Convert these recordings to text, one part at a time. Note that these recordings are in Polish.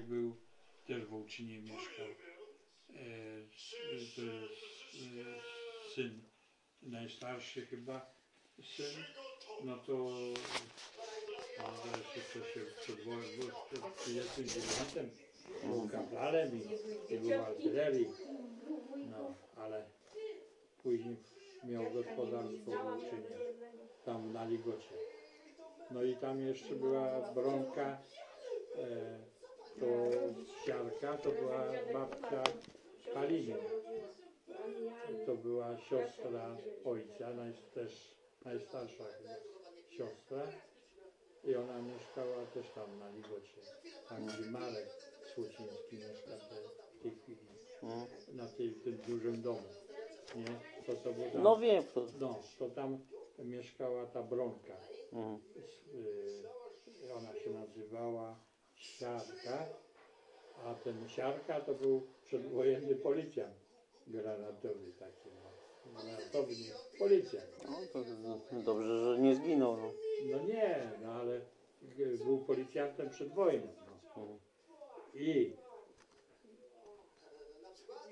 był, też w Ołczynie mieszkał. E, s- e, syn, najstarszy chyba syn, no to no, wreszcie to się przed wojną, przed 39 był kapralem i, i był w artylerii, no ale później miał gospodarstwo w Ołczynie, tam na Ligocie. No i tam jeszcze była Bronka, e, to siarka, to była babcia Haliny. To była siostra ojca, też najstarsza siostra. I ona mieszkała też tam na Ligocie, tam gdzie Marek Słuciński mieszka w tej chwili, Mhm. na tej, tym dużym domu. Nie? To, to było tam, No wiem, kto. no, to tam mieszkała ta Bronka. Mhm. Y, ona się nazywała Siarka, a ten Siarka to był przedwojenny policjant granatowy taki, no. Granatowy, nie, policjant. No, to, to dobrze, że nie zginął. No. No nie, no ale był policjantem przed wojną. No. I,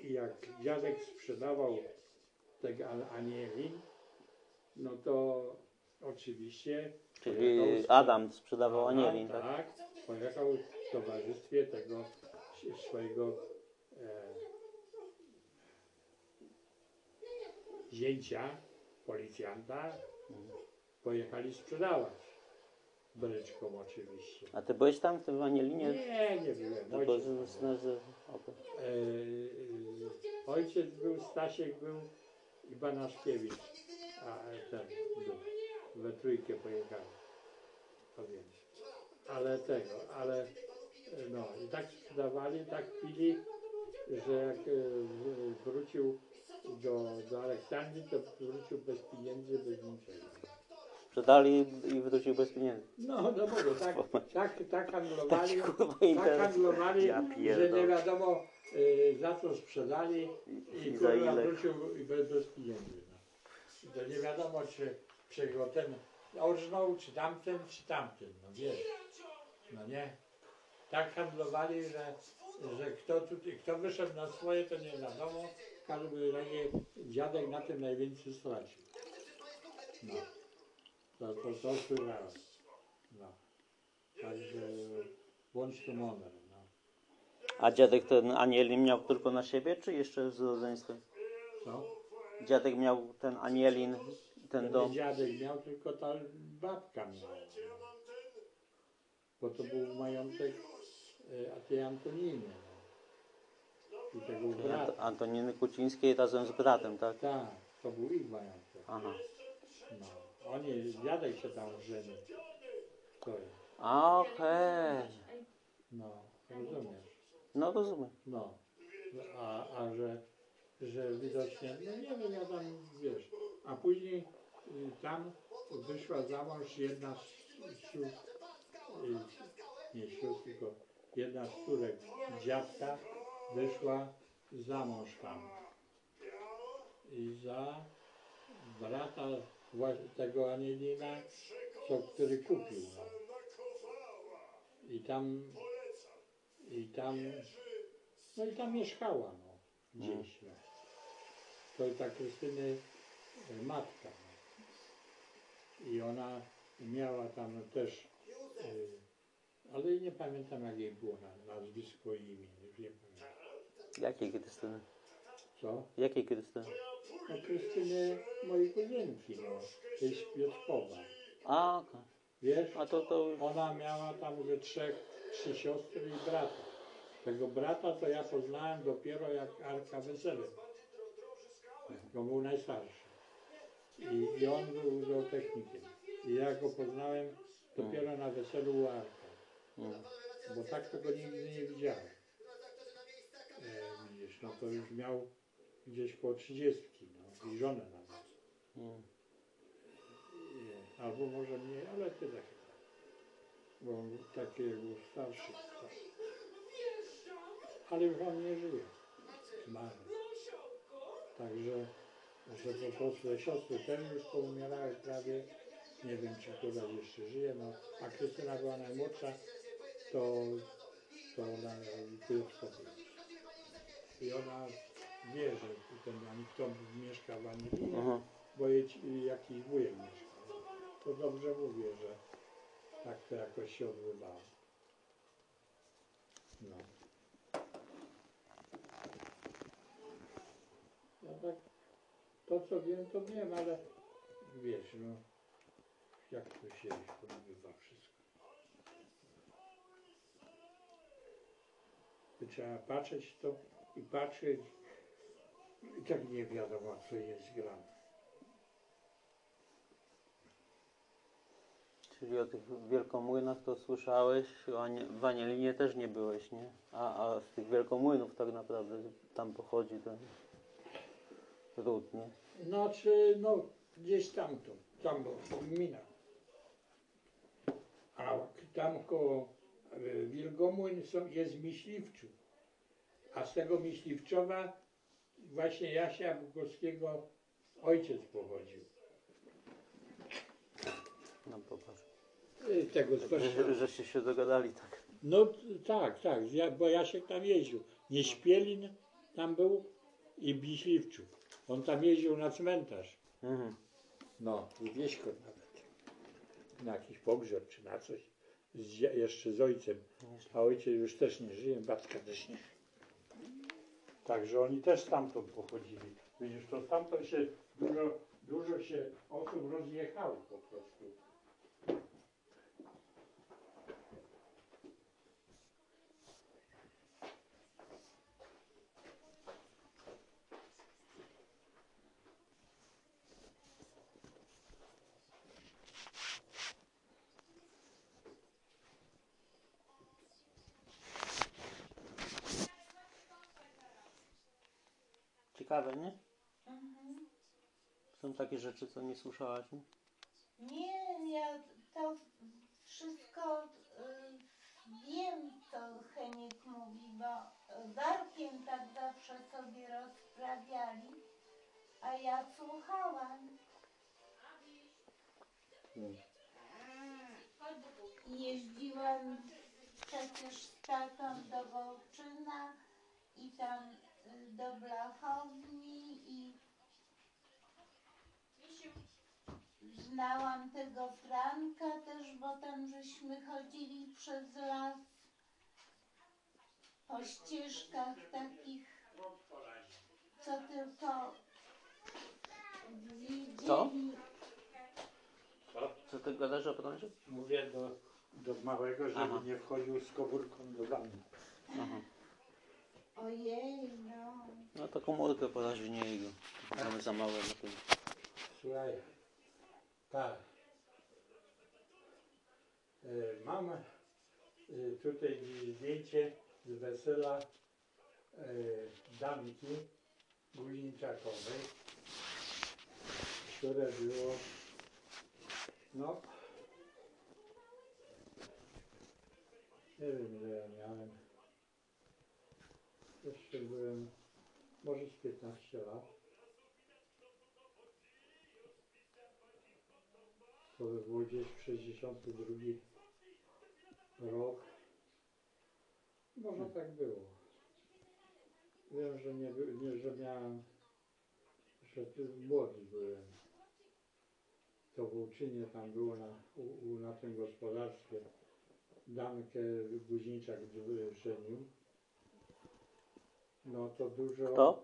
I jak dziadek sprzedawał tego an- anieli, no to oczywiście Czyli Adam sprzedawał A, anielin, tak? tak? Pojechał w towarzystwie tego swojego e, zięcia, policjanta. Pojechali sprzedawać. Bryczką oczywiście. A ty byłeś tam w tym anielinie? Nie, nie byłem. No z, z, z, okej. e, e, ojciec był, Stasiek był i Banaszkiewicz. A ten. We trójkę pojechali. Wiem. Ale tego, ale e, no i tak sprzedawali, tak pili, że jak e, wrócił do, do Aleksandrii, to wrócił bez pieniędzy, bez niczego. Sprzedali i wrócił bez pieniędzy. No, no mówię, tak, tak, tak handlowali, tak interes. handlowali, że nie wiadomo y, za co sprzedali i, kurwa wrócił i bez, bez pieniędzy. No. To nie wiadomo czy, czy go ten orżnął, czy tamten, czy tamten, no wiesz. No nie. Tak handlowali, że, że kto, tu, kto wyszedł na swoje, to nie wiadomo. W każdym razie dziadek na tym najwięcej stracił. No. To, to, to słyszałem. No. Także bądź to mądry. No. A dziadek ten anielin miał tylko na siebie, czy jeszcze z rodzeństwem? Co? Dziadek miał ten anielin, ten Nie dom. dziadek miał, tylko ta babka miała. Bo to był majątek e, tej Antoniny. No. I tego brata. Antoniny Kucińskiej razem z bratem, tak? Tak, to był ich majątek. Aha. No. Oni, dziadek się tam żenił. To jest. A, Okej. No, rozumiesz. No rozumiem. No, a, a że, że widocznie, no nie wiem, ja tam, wiesz, a później y, tam wyszła za mąż jedna z sióstr, nie sióstr, tylko jedna z córek dziadka wyszła za mąż tam. I za brata tego Anielina, co, który kupił. No. I tam i tam, no i tam mieszkała, no, gdzieś, no. To ta Krystyny e, matka, no. I ona miała tam też, ale nie pamiętam jak jej było na, nazwisko i imię, już nie pamiętam. Jakiej Krystyny? Co? Jakiej Krystyny? No Krystyny mojej kuzynki, no, to jest Piotrkowa. A, okej. Wiesz? A to, to już... Ona miała tam ze trzech, trzy siostry i brata. Tego brata to ja poznałem dopiero jak Arka Wesele. Bo był najstarszy. I, I on był zootechnikiem. I ja go poznałem dopiero na weselu u Arka. Mm. Bo tak to go nigdy nie widziałem. E, widzisz, no to już miał gdzieś po trzydziestki, no, i żonę nawet. Mm. Nie, albo może nie, ale tyle chyba. Bo on taki był starszy. tak. Ale już on nie żyje. Zmarł. Także, że po prostu te siostry też już poumierały prawie. Nie wiem, czy któraś jeszcze żyje. No, a Krystyna była najmłodsza, to to ona pokój. I ona wie, że ten ani kto mieszka w Anilinie, Mhm. bo jej jakiś wujek mieszka. To dobrze mówię, że tak to jakoś się odbywało. No. No tak, to co wiem, to wiem, ale wiesz, no, jak to się odbywa wszystko. Trzeba patrzeć to i patrzeć i tak nie wiadomo, co jest grane. Czyli o tych wielkomłynach to słyszałeś, o w Anielinie też nie byłeś, nie? A, a z tych wielkomłynów tak naprawdę tam pochodzi ten ród, nie? Znaczy, no, gdzieś tamto, tam było, mina. A tam koło Wilgomłyn są, jest Myśliwczów. A z tego Myśliwczowa właśnie Jasia Bukowskiego ojciec pochodził. No popatrz. Y, Tego kościoła. Że, żeście się dogadali tak. No tak, tak, ja, bo Jasiek tam jeździł. Nie Śpielin tam był i Myśliwczów. On tam jeździł na cmentarz. Mhm. No, i Wieśko nawet. Na jakiś pogrzeb czy na coś. Z, jeszcze z ojcem. A ojciec już też nie żyje, babka też nie. Także oni też stamtąd pochodzili. Widzisz, to stamtąd się dużo, dużo się osób rozjechało po prostu. Ciekawe, nie? Mhm. Są takie rzeczy, co nie słyszałaś, nie? Nie, ja to wszystko y, wiem, co Heniek mówi, bo Darkiem tak zawsze sobie rozprawiali, a ja słuchałam. Jeździłam przecież z tatą do Wołczyna i tam do Blachowni i Znałam tego Franka też, bo tam żeśmy chodzili przez las po ścieżkach takich, co tylko Co? widzieli. Co ty gadasz o prądzie? Mówię do, do małego, żeby Aha. nie wchodził z komórką do domu. Aha. Ojej, no. No to komórkę po razie nie jego. Mamy za małe na tym. Słuchaj, tak. E, Mam e, tutaj zdjęcie z wesela e, damki Guzińczakowej, które było no nie wiem ile ja miałem jeszcze byłem może z 15 lat to by było gdzieś w 62 rok. Może tak było. Wiem, że nie, nie że miałem, że młody byłem. To w Łuczynie tam było na, u, u, na tym gospodarstwie. Dankę Guzińczak d- żenił. No to dużo... Kto?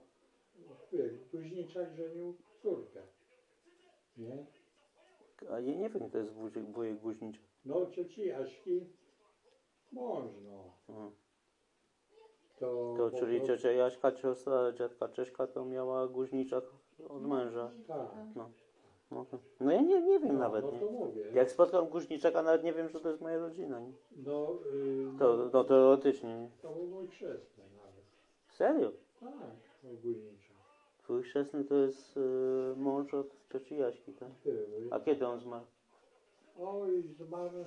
Guzińczak żenił córkę. Nie? A ja nie wiem, kto jest wujek, wujek Guźnicza. No, cioci Jaśki mąż, no. Aha. To, To, po czyli prostu- ciocia Jaśka, siostra dziadka Cześka to miała Guźniczak od męża. Tak. No, no, to- no ja nie, nie wiem No, nawet, no nie? to mówię. Jak spotkam Guźniczaka, nawet nie wiem, że to jest moja rodzina, nie? No, y, To, no teoretycznie, nie? to był mój chrzestny. Serio? Tak, ogólniczo. Twój chrzestny to jest y, mąż od cioci Jaśki, tak? Były. A kiedy on zmarł? Oj, zmarł.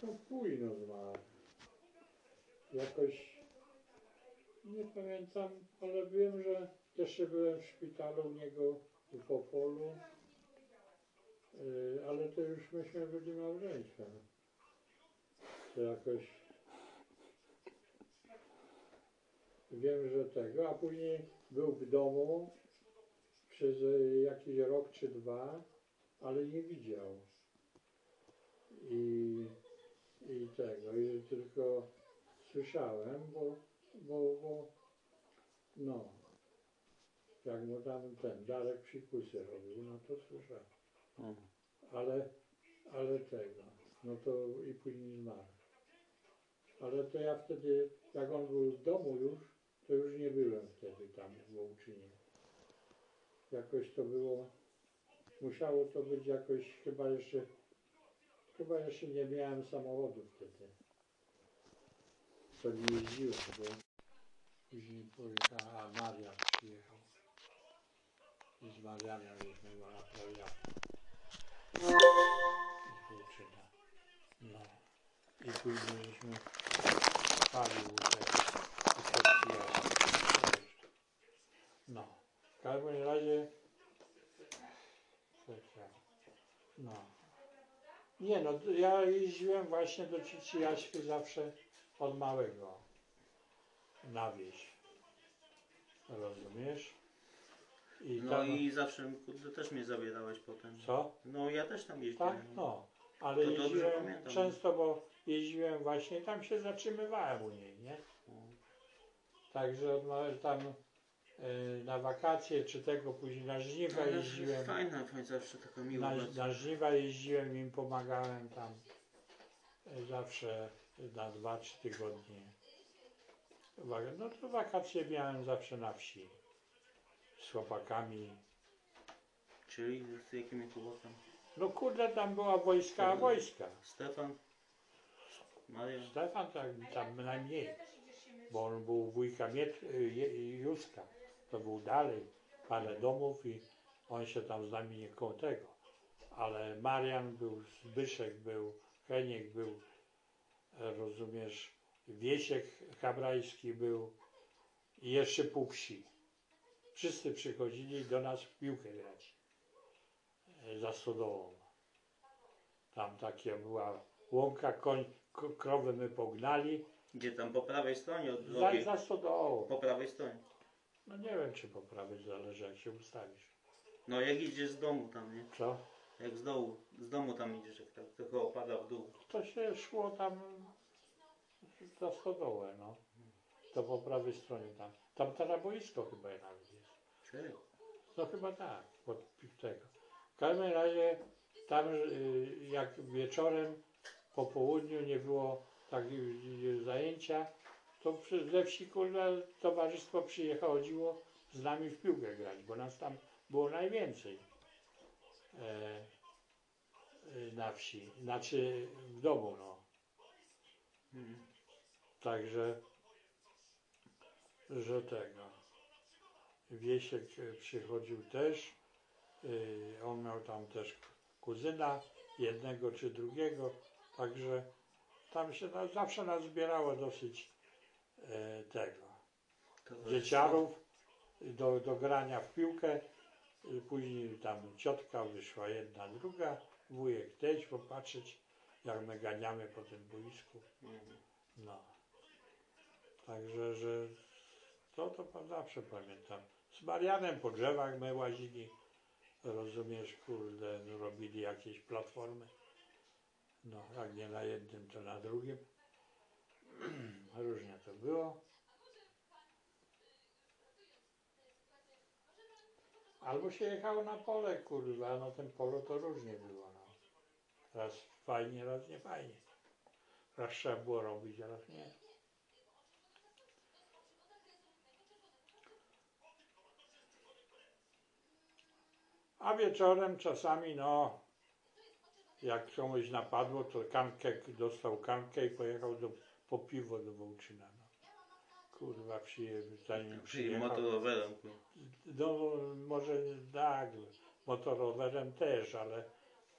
To późno zmarł. Jakoś nie pamiętam, ale wiem, że też byłem w szpitalu u niego w Opolu. Y, ale to już myśmy byli małżeństwem. To jakoś wiem, że tego, a później był w domu przez e, jakiś rok czy dwa, ale nie widział. I, i tego, i tylko słyszałem, bo, bo, bo no, jak mu tam ten Darek psikusy robił, no to słyszałem. Mhm. Ale, ale tego, no to i później zmarł. Ale to ja wtedy, jak on był w domu już, to już nie byłem wtedy tam w Wołczynie. Jakoś to było, musiało to być jakoś, chyba jeszcze, chyba jeszcze nie miałem samochodu wtedy. To nie jeździłem, bo później pojechała, a Marian przyjechał. I z Marianem żeśmy go naprawiali. Z Włóczyna. No. I później żeśmy palił te No. W każdym razie no. Nie no, ja jeździłem właśnie do cioci Jaśki zawsze od małego na wieś. Rozumiesz? I No tam, i zawsze kurde, też mnie zabierałeś potem. co? No ja też tam jeździłem. Tak, no. Ale To jeździłem pamiętam. często, bo jeździłem właśnie, tam się zatrzymywałem u niej, nie? No. Także od ma- tam na wakacje czy tego, później na żniwa Ale jeździłem. Fajna, fajna, zawsze taka miła. Na, na żniwa jeździłem, im pomagałem tam y, zawsze na dwa, trzy tygodnie. Wa- No to wakacje miałem zawsze na wsi. Z chłopakami. Czyli z jakimi chłopakami? No kurde, tam była wojska, a wojska. Stefan? Maria? Stefan tak, tam najmniej, bo on był wujka Miet, y, Józka, to był dalej, parę domów i on się tam z nami nie tego. Ale Marian był, Zbyszek był, Heniek był, rozumiesz, Wiesiek Habrajski był i jeszcze pół wsi. Wszyscy przychodzili do nas w piłkę grać e, za stodołą. Tam takie była łąka, koń, krowy my pognali, Gdzie tam po prawej stronie od za, za stodołą. Po prawej stronie. No nie wiem, czy po prawej zależy, jak się ustawisz. No jak idziesz z domu tam, nie? Co? Jak z dołu, z domu tam idziesz, jak tak trochę opada w dół. To się szło tam za stodołę, no. To po prawej stronie tam. Tam teraz boisko chyba nawet jest. Serio? No chyba tak, od tego. W każdym razie tam y, jak wieczorem po południu nie było takich y, zajęcia, to ze wsi kurwa towarzystwo przyjechało z nami w piłkę grać, bo nas tam było najwięcej e, y, na wsi, znaczy w domu no. Mhm. Także, że tego. Wiesiek e, przychodził też. y, On miał tam też kuzyna, jednego czy drugiego. Także tam się na, zawsze nas zbierało dosyć e, tego. To Dzieciarów do, do grania w piłkę. Y, Później tam ciotka wyszła jedna, druga. Wujek też popatrzeć, jak my ganiamy po tym boisku. Mhm. No. Także, że to to zawsze pamiętam. Z Marianem po drzewach my łazili, rozumiesz, kurde, no, robili jakieś platformy. No, jak nie na jednym, to na drugim. Różnie to było. Albo się jechało na pole, kurwa, no ten polo to różnie było, no. Raz fajnie, raz nie fajnie. Raz trzeba było robić, a raz nie. A wieczorem czasami, no, jak komuś napadło, to kankę, dostał kankę i pojechał do, po piwo do Wołczyna. No. Kurwa, przyjechał, zanim przyjechał. motorowerem. kurwa. No, może tak, motorowerem też, ale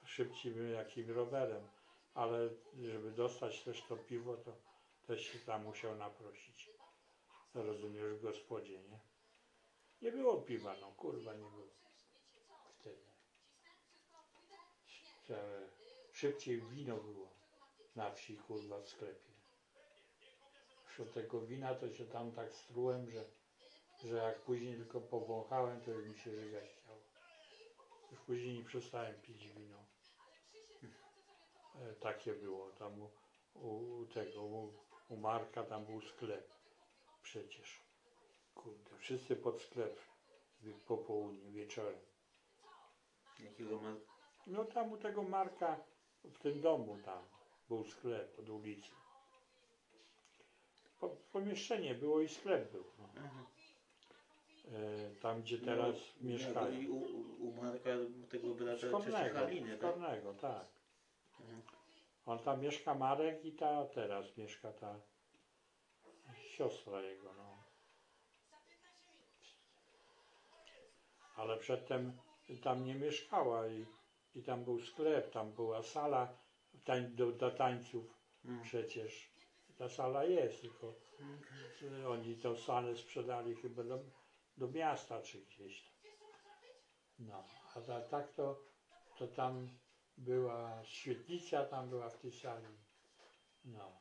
szybciej bym jakim rowerem. Ale żeby dostać też to piwo, to też się tam musiał naprosić. Rozumiesz, w gospodzie, nie? Nie było piwa, no kurwa, nie było. Wtedy. Szybciej wino było na wsi, kurwa, w sklepie. Tego wina to się tam tak strułem, że, że jak później tylko powąchałem, to już mi się żygać chciało. Już później nie przestałem pić wino. E, takie było. Tam u, u, tego, u, u Marka tam był sklep. Przecież. Kurde, wszyscy pod sklep po południu, wieczorem. Jakiego ma... No tam u tego Marka w tym domu tam był sklep od ulicy. Po, pomieszczenie było i sklep był. No. Aha. E, tam gdzie teraz No, mieszkają. I u, u, Marka, tego brata cioci Szkolnego, Haliny, tak? szkolnego, tak. Mhm. On tam mieszka Marek i ta teraz mieszka ta siostra jego, no. Ale przedtem tam nie mieszkała i, i tam był sklep, tam była sala tań, do, do tańców Mm. przecież. Ta sala jest, tylko oni tą salę sprzedali chyba do, do miasta czy gdzieś tam. No, a ta, tak to, to tam była świetlica, tam była w tej sali. No.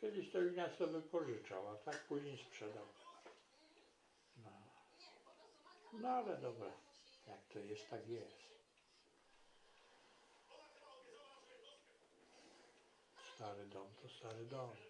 Kiedyś to Ignacy wypożyczał, a tak później sprzedał. No. no ale dobra, jak to jest, tak jest. Stary dom to stary dom.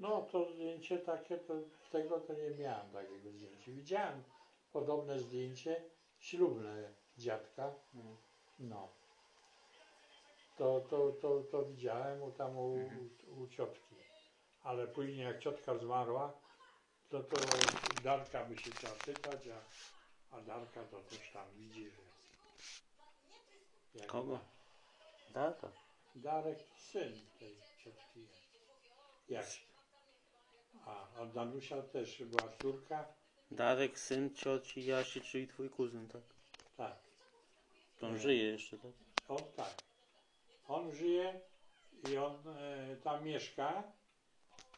No to zdjęcie takie, to tego to nie miałem takiego zdjęcia. Widziałem podobne zdjęcie ślubne dziadka. Mm. No. To, to, to, to widziałem u, tam u, u ciotki. Ale później jak ciotka zmarła, to to Darka by się chciała pytać, a, a Darka to też tam widzi, że... Kogo? Tata. Darek syn tej ciotki jest. Jak? A, a Danusia też była córka? Darek, syn cioci Jasi, czyli twój kuzyn, tak? Tak. To on Nie. żyje jeszcze, tak? On tak. On żyje i on e, tam mieszka.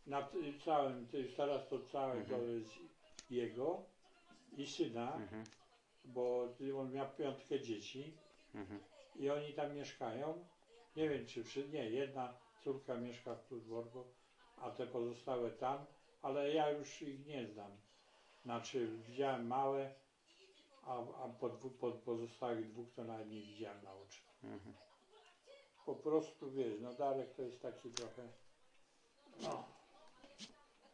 Na t- całym, to teraz to całe Mhm. to jest jego i syna, Mhm. bo on miał piątkę dzieci Mhm. i oni tam mieszkają. Nie wiem czy wszyscy, nie, jedna córka mieszka w Dworku, a te pozostałe tam, ale ja już ich nie znam. Znaczy widziałem małe, a, a po, po pozostałych dwóch to nawet nie widziałem na oczy. Mhm. Po prostu wiesz, no Darek to jest taki trochę no,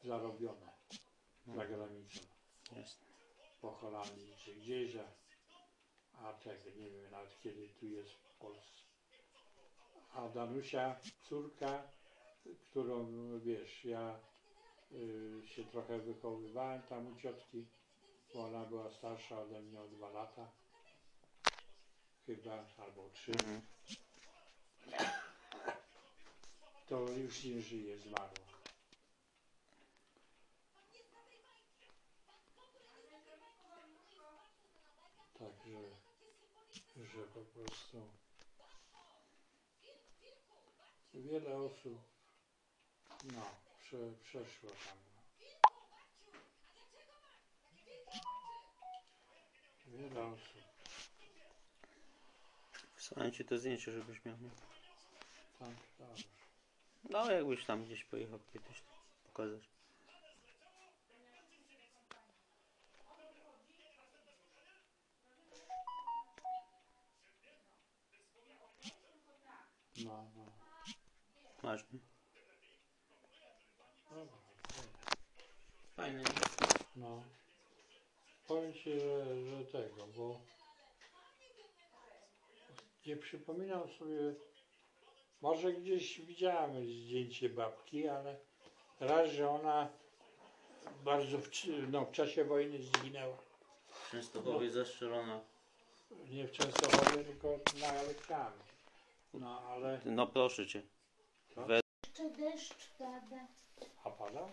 zarobione za granicą, Jasne. po Holandii czy gdzieś, a, a tego nie wiem nawet kiedy tu jest w Polsce. A Danusia, córka, którą wiesz, ja y, się trochę wychowywałem tam u ciotki, bo ona była starsza ode mnie o dwa lata, chyba, albo trzy. Mhm. to już nie żyje, zmarła. Także, że po prostu wiele osób, no, prze, przeszło tam. Wiele osób, Wysłałem ci to zdjęcie, żebyś miał. Nie? tak, tak. No, jakbyś tam gdzieś pojechał kiedyś pokazać. No, no. Masz, nie? Dobra, Fajnie. No. Powiem Ci, że, że tego, bo nie przypominam sobie, może gdzieś widziałem zdjęcie babki, ale raz, że ona bardzo w, no, w czasie wojny zginęła. W Częstochowie zastrzelona. Nie w Częstochowie, tylko na elektrami. No, ale... No proszę cię. Jeszcze deszcz pada. A pada?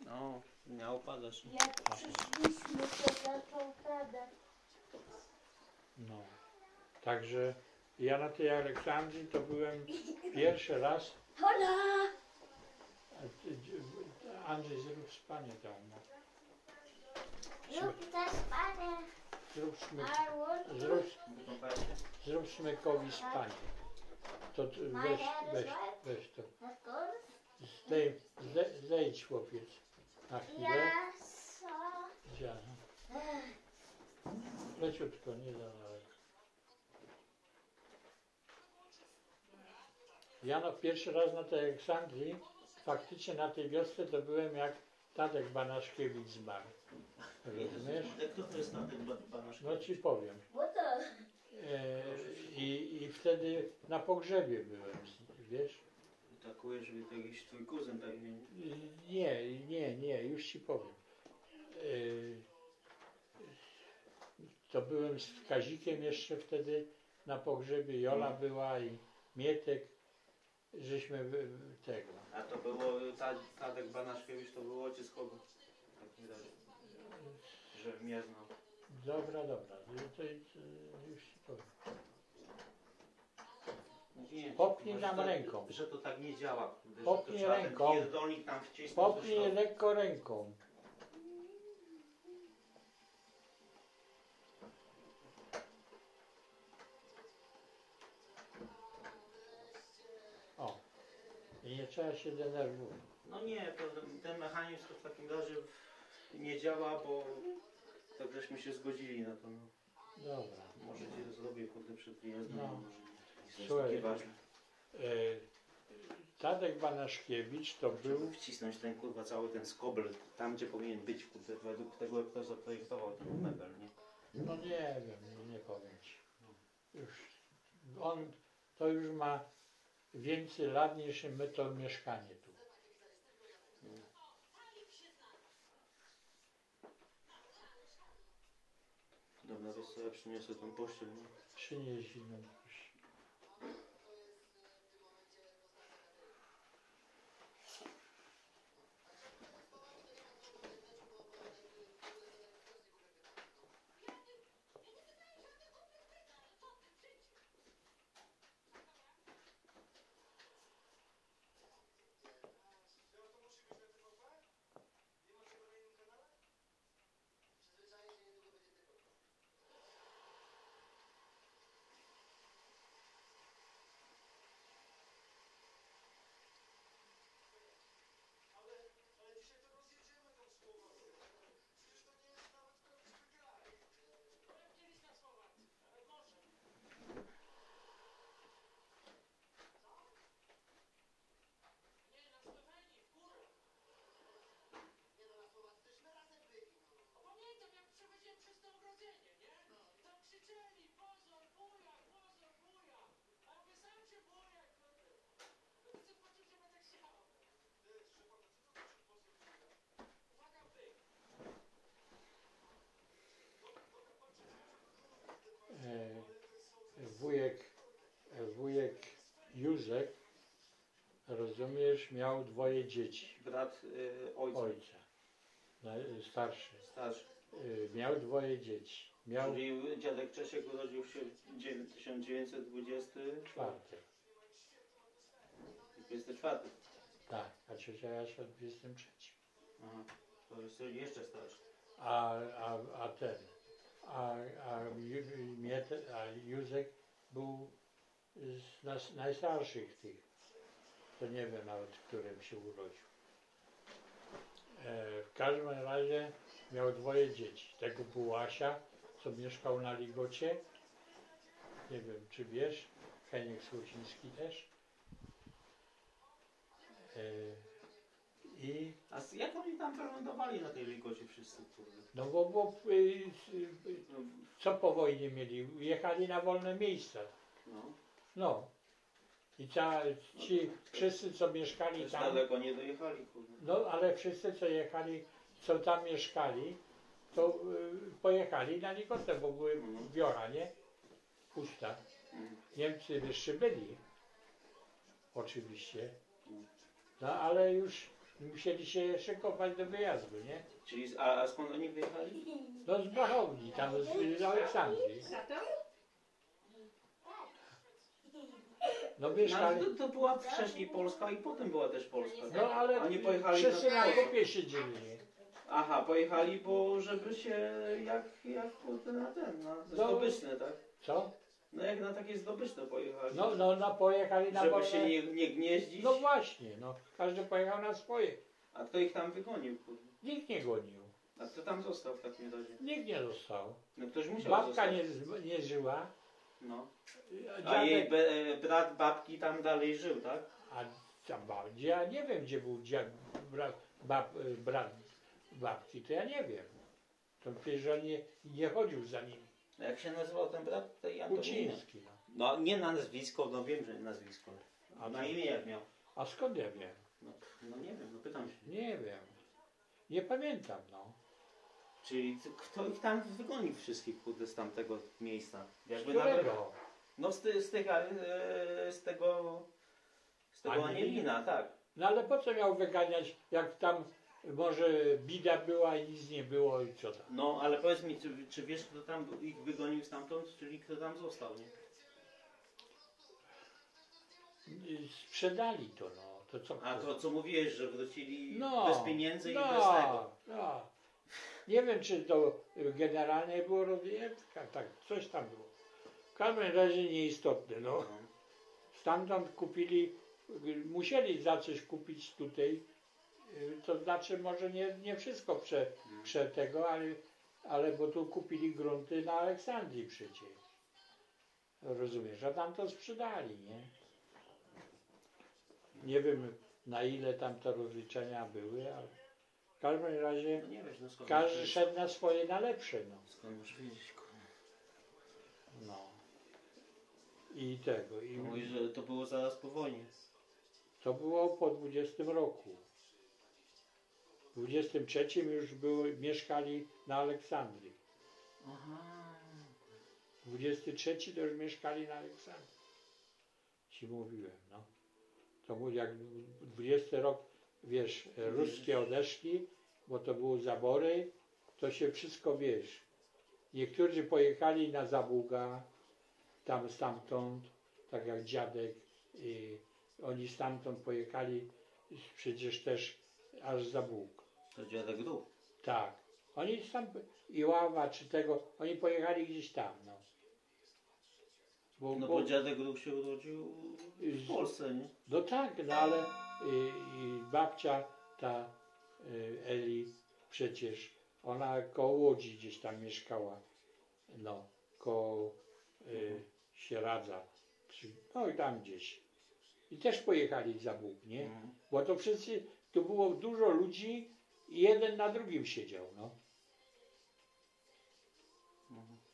No, nie? Jak przyszliśmy, to zaczął padać. No. Także ja na tej Aleksandrii to byłem pierwszy raz Hola! Andrzej, zrób spanie tam. No. Lub też parę Zrób, smyk, zrób, zrób smykowi spanie. To weź, weź, weź to. Zdej, zde, zejdź chłopiec. Na chwilę. Ja so... Gdzie? Leciutko, nie za daleko. Ja no pierwszy raz na tej Aleksandrii, faktycznie na tej wiosce to byłem jak Tadek Banaszkiewicz zmarł. Rozumiesz? Kto to jest Tadek Banaszkiewicz? No ci powiem. Bo to... E, i, I wtedy na pogrzebie byłem, wiesz? Takuje, że to jakiś twój kuzyn pewnie. nie? Nie, nie, już ci powiem. Yy, To byłem z Kazikiem jeszcze wtedy na pogrzebie, Jola była i Mietek, żeśmy tego. A to było, Ta- Tadek Banaszkiewicz to był ojciec kogo? W takim razie. Że mnie znał. Dobra, dobra, to, to, to już ci powiem. Nie, Popnij nam to, ręką. Że to tak nie działa. kurde, że Popnij to ręką. pierdolnik tam wcisnąć. Popnij lekko ręką. O, i nie trzeba się denerwować. No nie, to ten mechanizm to w takim razie nie działa, bo tak żeśmy się zgodzili na to. No. Dobra. Może cię zrobię kurde przed wyjazdem, No. To jest Słuchaj. takie ważne. E, Tadek Banaszkiewicz to był, Żeby wcisnąć ten kurwa cały ten skobel tam, gdzie powinien być, kurde, według tego, kto zaprojektował ten mebel, nie? no nie wiem, nie, nie powiem ci. Już, on to już ma więcej lat niż my to mieszkanie tu. Dobra, wiesz co, ja przyniosę tą pościel, nie? Przynieś inną proszę. Pamiętam jak przechodziłem przez to ogrodzenie, nie? Tam krzyczeli pozor, bujak, pozor, bujak. A ja mówię, sam się bujak, kurde. No to co poczuł, że będę chciał. Uwaga, byk. e, wujek, e, wujek Józek, rozumiesz, miał dwoje dzieci, Brat y, ojca, ojca, naj- starszy. starszy. E, Miał dwoje dzieci. Miał Czyli dziadek Czesiek urodził się w dziewię- 1924. czwarty. 24. Tak, a ciocia Jasia w 23. Aha, to jest jeszcze starszy. A, a, a ten, a, a, te- a Józek był z nas, najstarszych tych. To nie wiem nawet, w którym się urodził. E, w każdym razie miał dwoje dzieci. Tego był Asia, co mieszkał na Ligocie. Nie wiem, czy wiesz. Heniek Słuciński też. E, I A jak oni tam wylądowali na tej ligocie wszyscy, kurde? no bo, bo y, y, No, co po wojnie mieli? Jechali na wolne miejsca. no. No. I ca, ci wszyscy, co mieszkali Też tam, daleko nie dojechali, kurde. no ale wszyscy, co jechali, co tam mieszkali, to y, pojechali na Ligotę, bo były Mhm. biora, nie? Pusta. Mhm. Niemcy jeszcze byli. Oczywiście. No ale już musieli się szykować do wyjazdu, nie? Czyli, z- a, a skąd oni wyjechali? No z Brachowni, tam z, z Aleksandrii. No No, mieszkali. to, to była wcześniej Polska i potem była też Polska. tak? No ale Oni pojechali wszyscy na- kopie siedzieli. Aha, pojechali, bo żeby się jak, jak na ten, na No. zdobyczne, tak? Co? No jak na takie zdobyczne pojechali. No, no, no pojechali na żeby się nie, nie gnieździć. No właśnie, no. Każdy pojechał na swoje. A kto ich tam wygonił? kurde? Nikt nie gonił. A kto tam został w takim razie? Nikt nie został. No ktoś musiał Babka zostać. nie, z- nie żyła. No. A jej be, e, brat babki tam dalej żył, tak? a tam ba- gdzie ja nie wiem, gdzie był dziad, brat, bab, y, brat babki, to ja nie wiem. To przecież on nie, nie chodził za nim. A Jak się nazywał ten brat? Tej Antoniny. Kuciński. No. No nie na nazwisko, no wiem, że nazwisko. A, A na imię jak miał? a skąd ja wiem? No, no nie wiem, no pytam się. Nie wiem. Nie pamiętam, no. Czyli kto ich tam wygonił wszystkich kurde z tamtego miejsca? Jakby nawet, no z, ty, z, tych, e, z tego z tego Anielina? Anielina, tak. No ale po co miał wyganiać, jak tam może bida była i nic nie było i co tam? No ale powiedz mi, czy, czy wiesz kto tam ich wygonił stamtąd, czyli kto tam został, nie? Sprzedali to, no. To co? A to co mówiłeś, że wrócili No, bez pieniędzy no, i bez tego. No. Nie wiem, czy to generalnie było rozjętka, tak, coś tam było. W każdym razie nieistotne, no. No. Stamtąd kupili, y, musieli za coś kupić tutaj, y, to znaczy może nie, nie wszystko prze, prze tego, ale, ale bo tu kupili grunty na Aleksandrii przecież. Rozumiesz, a tam to sprzedali, nie? Nie wiem na ile tam te rozliczenia były, ale w każdym razie No nie wiesz, no skąd każdy możesz szedł na swoje na lepsze, no. Skąd możesz wiedzieć, kurde? no. I tego, i Mówisz, że to było zaraz po wojnie. to było po 20 roku. W 23 już było, mieszkali na Aleksandrii. Aha. 23 to już mieszkali na Aleksandrii. Ci mówiłem, no. To był jak 20 rok, wiesz, ruskie odeszli, bo to były zabory, to się wszystko, wiesz, niektórzy pojechali na Zabuga, tam stamtąd, tak jak dziadek, i oni stamtąd pojechali przecież też aż za Bóg. To dziadek Duch. Tak. Oni tam, Iława czy tego, oni pojechali gdzieś tam, no. Bo, No bo, bo dziadek Duch się urodził w Polsce, nie? no tak, no ale i, i babcia ta y, Eli przecież, ona koło Łodzi gdzieś tam mieszkała, no, koło y, Sieradza, czy, no i tam gdzieś. I też pojechali za Bóg, nie? Mhm. Bo to wszyscy, tu było dużo ludzi i jeden na drugim siedział, no.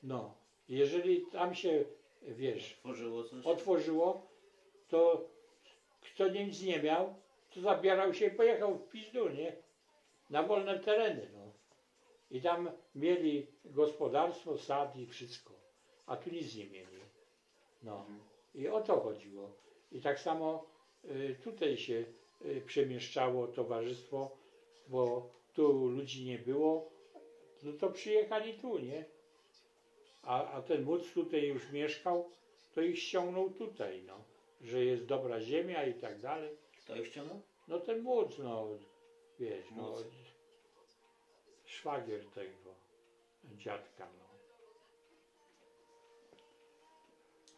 No, jeżeli tam się, wiesz, Tworzyło coś. otworzyło, to kto nic nie miał, to zabierał się i pojechał w pizdu, nie? Na wolne tereny, no. I tam mieli gospodarstwo, sad i wszystko, a tu nic nie mieli. No. Mhm. I o to chodziło. I tak samo y, tutaj się y, przemieszczało towarzystwo, bo tu ludzi nie było, no to przyjechali tu, nie? A, a ten móc tutaj już mieszkał, to ich ściągnął tutaj, no. Że jest dobra ziemia i tak dalej. Kto ich ściągnął? No ten móc, no, wiesz, no, Móc. szwagier tego dziadka, no.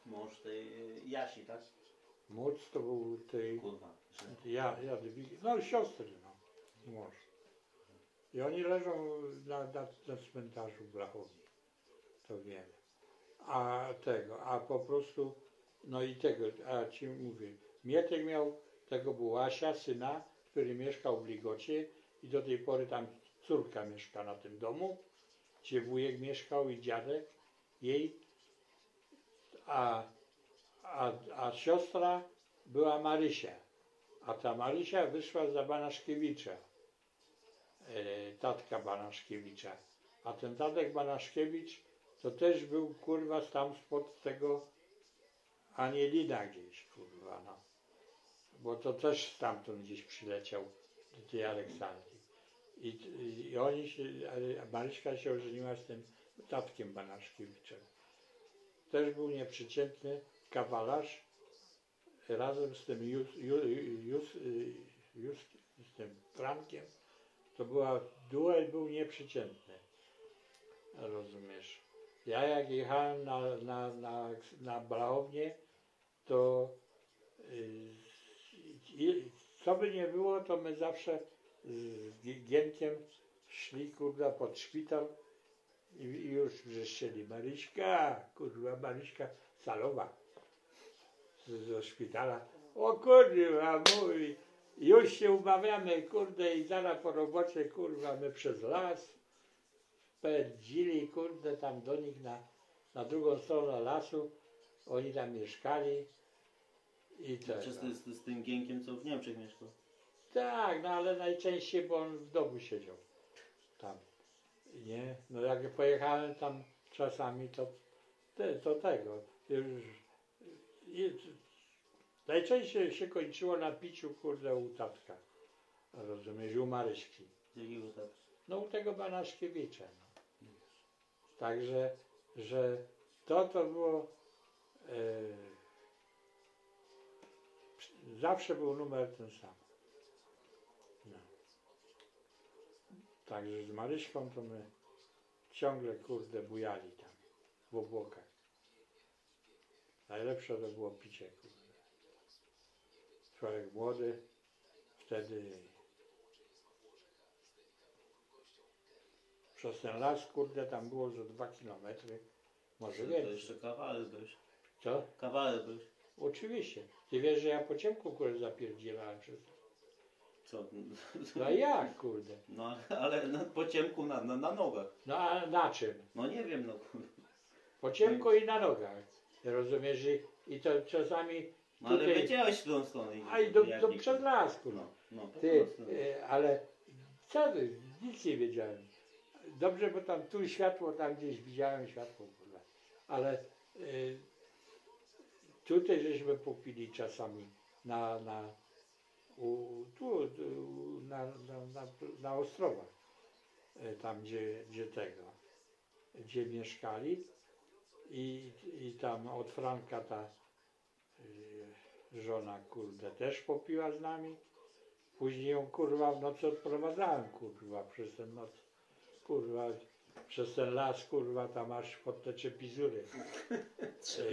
Mąż tej Jasi, tak? Móc to był tej, Kurwa. Że... ja, Jadwigi, no siostry, no, mąż. I oni leżą na, na, na cmentarzu w Blachowni, to wiem. A tego, a po prostu, no i tego, a ci mówię, Mietek miał tego Bułasia, syna, który mieszkał w Ligocie i do tej pory tam córka mieszka na tym domu, gdzie wujek mieszkał i dziadek jej, a, a, a siostra była Marysia, a ta Marysia wyszła za Banaszkiewicza, e, tatka Banaszkiewicza, a ten tatek Banaszkiewicz to też był kurwa tam spod tego Anielina gdzieś kurwa no. Bo to też stamtąd gdzieś przyleciał do tej Aleksandrii. I, i, oni się, Maryśka się ożeniła z tym tatkiem Banaszkiewiczem. Też był nieprzeciętny kawalarz, razem z tym Jus, Ju, Jus, y, Jus, z tym Frankiem, to była, duel był nieprzeciętny. Rozumiesz? Ja jak jechałem na, na, na, na Blachownię, to y, i, co by nie było, to my zawsze z Gi- Gienkiem szli kurwa pod szpital i, i już wrzeszczeli Maryśka, kurwa Maryśka Salowa z, ze szpitala. O kurwa, mówi, już się umawiamy, kurde, i zaraz po robocie, kurwa, my przez las pędzili, kurde, tam do nich na, na drugą stronę lasu, oni tam mieszkali i tak. Czy z, z, z tym Gienkiem, co w Niemczech mieszkał? Tak, no ale najczęściej, bo on w domu siedział. Tam. Nie? No jak pojechałem tam czasami, to, to tego. Już, i, najczęściej się kończyło na piciu, kurde, u tatka. Rozumiesz, u Maryśki. Jakiego? No u tego Banaszkiewicza. No. Także, że to to było zawsze był numer ten sam. No. Także z Maryśką to my ciągle kurde bujali tam w obłokach. Najlepsze to było picie kurde. Człowiek młody wtedy przez ten las, kurde, tam było ze dwa kilometry, może To więcej. jeszcze kawałek byś. Co? Kawałek byś. Oczywiście. Ty wiesz, że ja po ciemku, kurde, zapierdzielałem przez to. Co? No jak, kurde? No ale na, po ciemku na, na, na nogach. No a na czym? No nie wiem, no kurde. Po ciemku i na nogach. Rozumiesz? I, i to czasami, No ale Tutaj- wiedziałeś w tą stronę. a i do, do nie- przez las, kurde. No, no Ty, e, ale co ty, nic nie wiedziałem. Dobrze, bo tam tu światło, tam gdzieś widziałem światło, kurwa. Ale e, tutaj żeśmy popili czasami na, na u, tu, na, na, na, na Ostrowach, e, tam gdzie, gdzie tego, gdzie mieszkali i, i tam od Franka ta e, żona, kurde, też popiła z nami. Później ją kurwa w nocy odprowadzałem kurwa przez ten noc. Kurwa przez ten las kurwa tam aż pod te czepizury.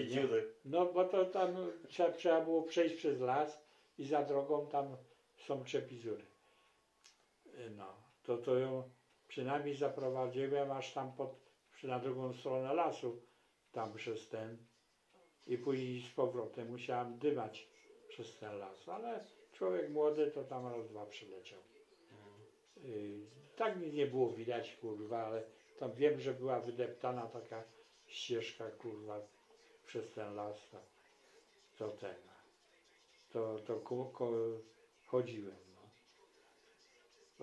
Dziury. No bo to tam trzeba, trzeba było przejść przez las i za drogą tam są czepizury. No, to to ją przynajmniej zaprowadziłem aż tam pod, na drugą stronę lasu, tam przez ten i później z powrotem musiałem dymać przez ten las, ale człowiek młody to tam raz dwa przyleciał. Yy, tak mi nie było widać kurwa, ale tam wiem, że była wydeptana taka ścieżka kurwa przez ten las, to, to tego, to, to ko, ko, chodziłem. No.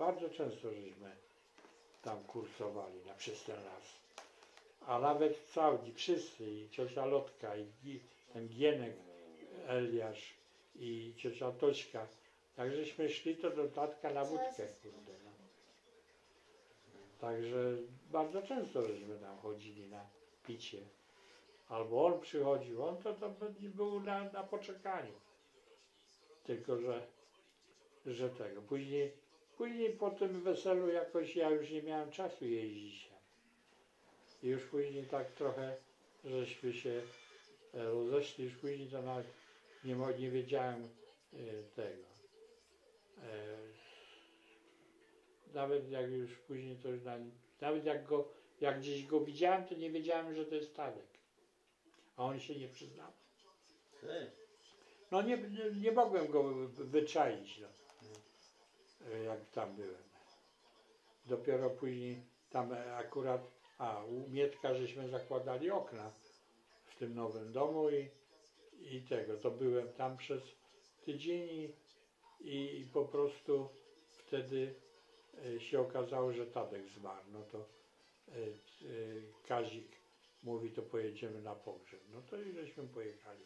Bardzo często żeśmy tam kursowali na, przez ten las. A nawet cały, wszyscy, i ciocia Lotka, i Gi- ten Gienek Eliasz, i ciocia Tośka. Jak żeśmy szli, to do tatka na wódkę, kurde. No. Także bardzo często żeśmy tam chodzili na picie. Albo on przychodził, on to, to był na, na poczekaniu. Tylko, że, że tego. Później, później po tym weselu jakoś ja już nie miałem czasu jeździć. I już później tak trochę, żeśmy się e, rozeszli, już później to nawet nie, nie wiedziałem e, tego. Nawet jak już później to już na, nawet jak go, jak gdzieś go widziałem, to nie wiedziałem, że to jest Tadek. A on się nie przyznał. Ty. No nie, nie, nie mogłem go wy- wyczaić, no, E, jak tam byłem. Dopiero później tam akurat, a u Mietka żeśmy zakładali okna w tym nowym domu i, i tego, to byłem tam przez tydzień i, i, po prostu wtedy się okazało, że Tadek zmarł. No to e, e, Kazik mówi, to pojedziemy na pogrzeb. No to i żeśmy pojechali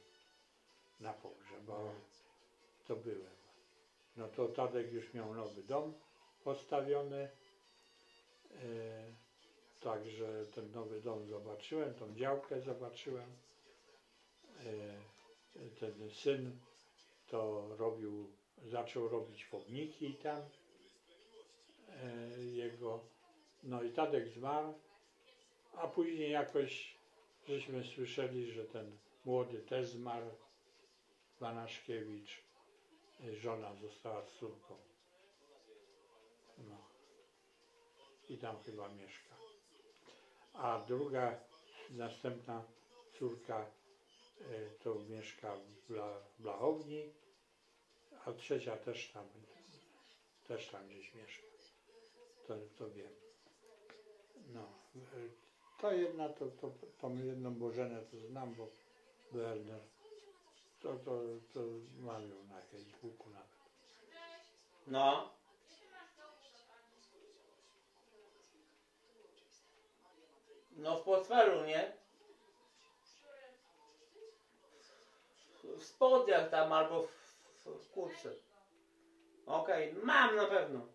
na pogrzeb, bo to byłem. No to Tadek już miał nowy dom postawiony. E, także ten nowy dom zobaczyłem, tą działkę zobaczyłem. E, ten syn to robił, zaczął robić pomniki tam e, jego. No i Tadek zmarł, a później jakoś żeśmy słyszeli, że ten młody też zmarł, Banaszkiewicz. E, Żona została z córką. No. I tam chyba mieszka. A druga, następna córka e, to mieszka w Blachowni, a trzecia też tam, też tam gdzieś mieszka. To, to wiem. No, e, to jedna, to, to, tą jedną Bożenę to znam, bo Berner, to, to, to mam ją na Facebooku nawet. No. No w portfelu, nie? W spodniach tam albo w, w, kurce. Okej, mam na pewno.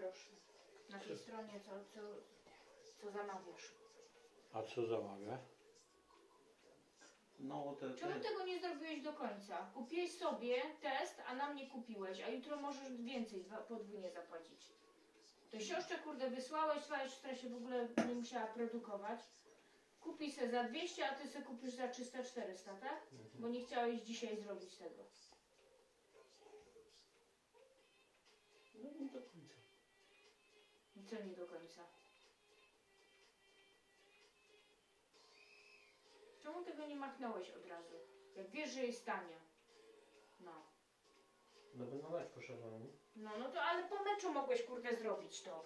droższe. Na tej stronie, co, co, co zamawiasz. A co zamawia? No te, Czemu te. tego nie zrobiłeś do końca? Kupiłeś sobie test, a nam nie kupiłeś, a jutro możesz więcej, podwójnie zapłacić. To siostrze kurde wysłałeś, twoja siostra się w ogóle nie musiała produkować. Kupi se za 200, a ty se kupisz za 300-400, tak? Bo nie chciałeś dzisiaj zrobić tego. I co nie do końca? Czemu tego nie machnąłeś od razu? Jak wiesz, że jest tania. No. No by na mecz poszedłem, nie? No, no to ale po meczu mogłeś kurde zrobić to.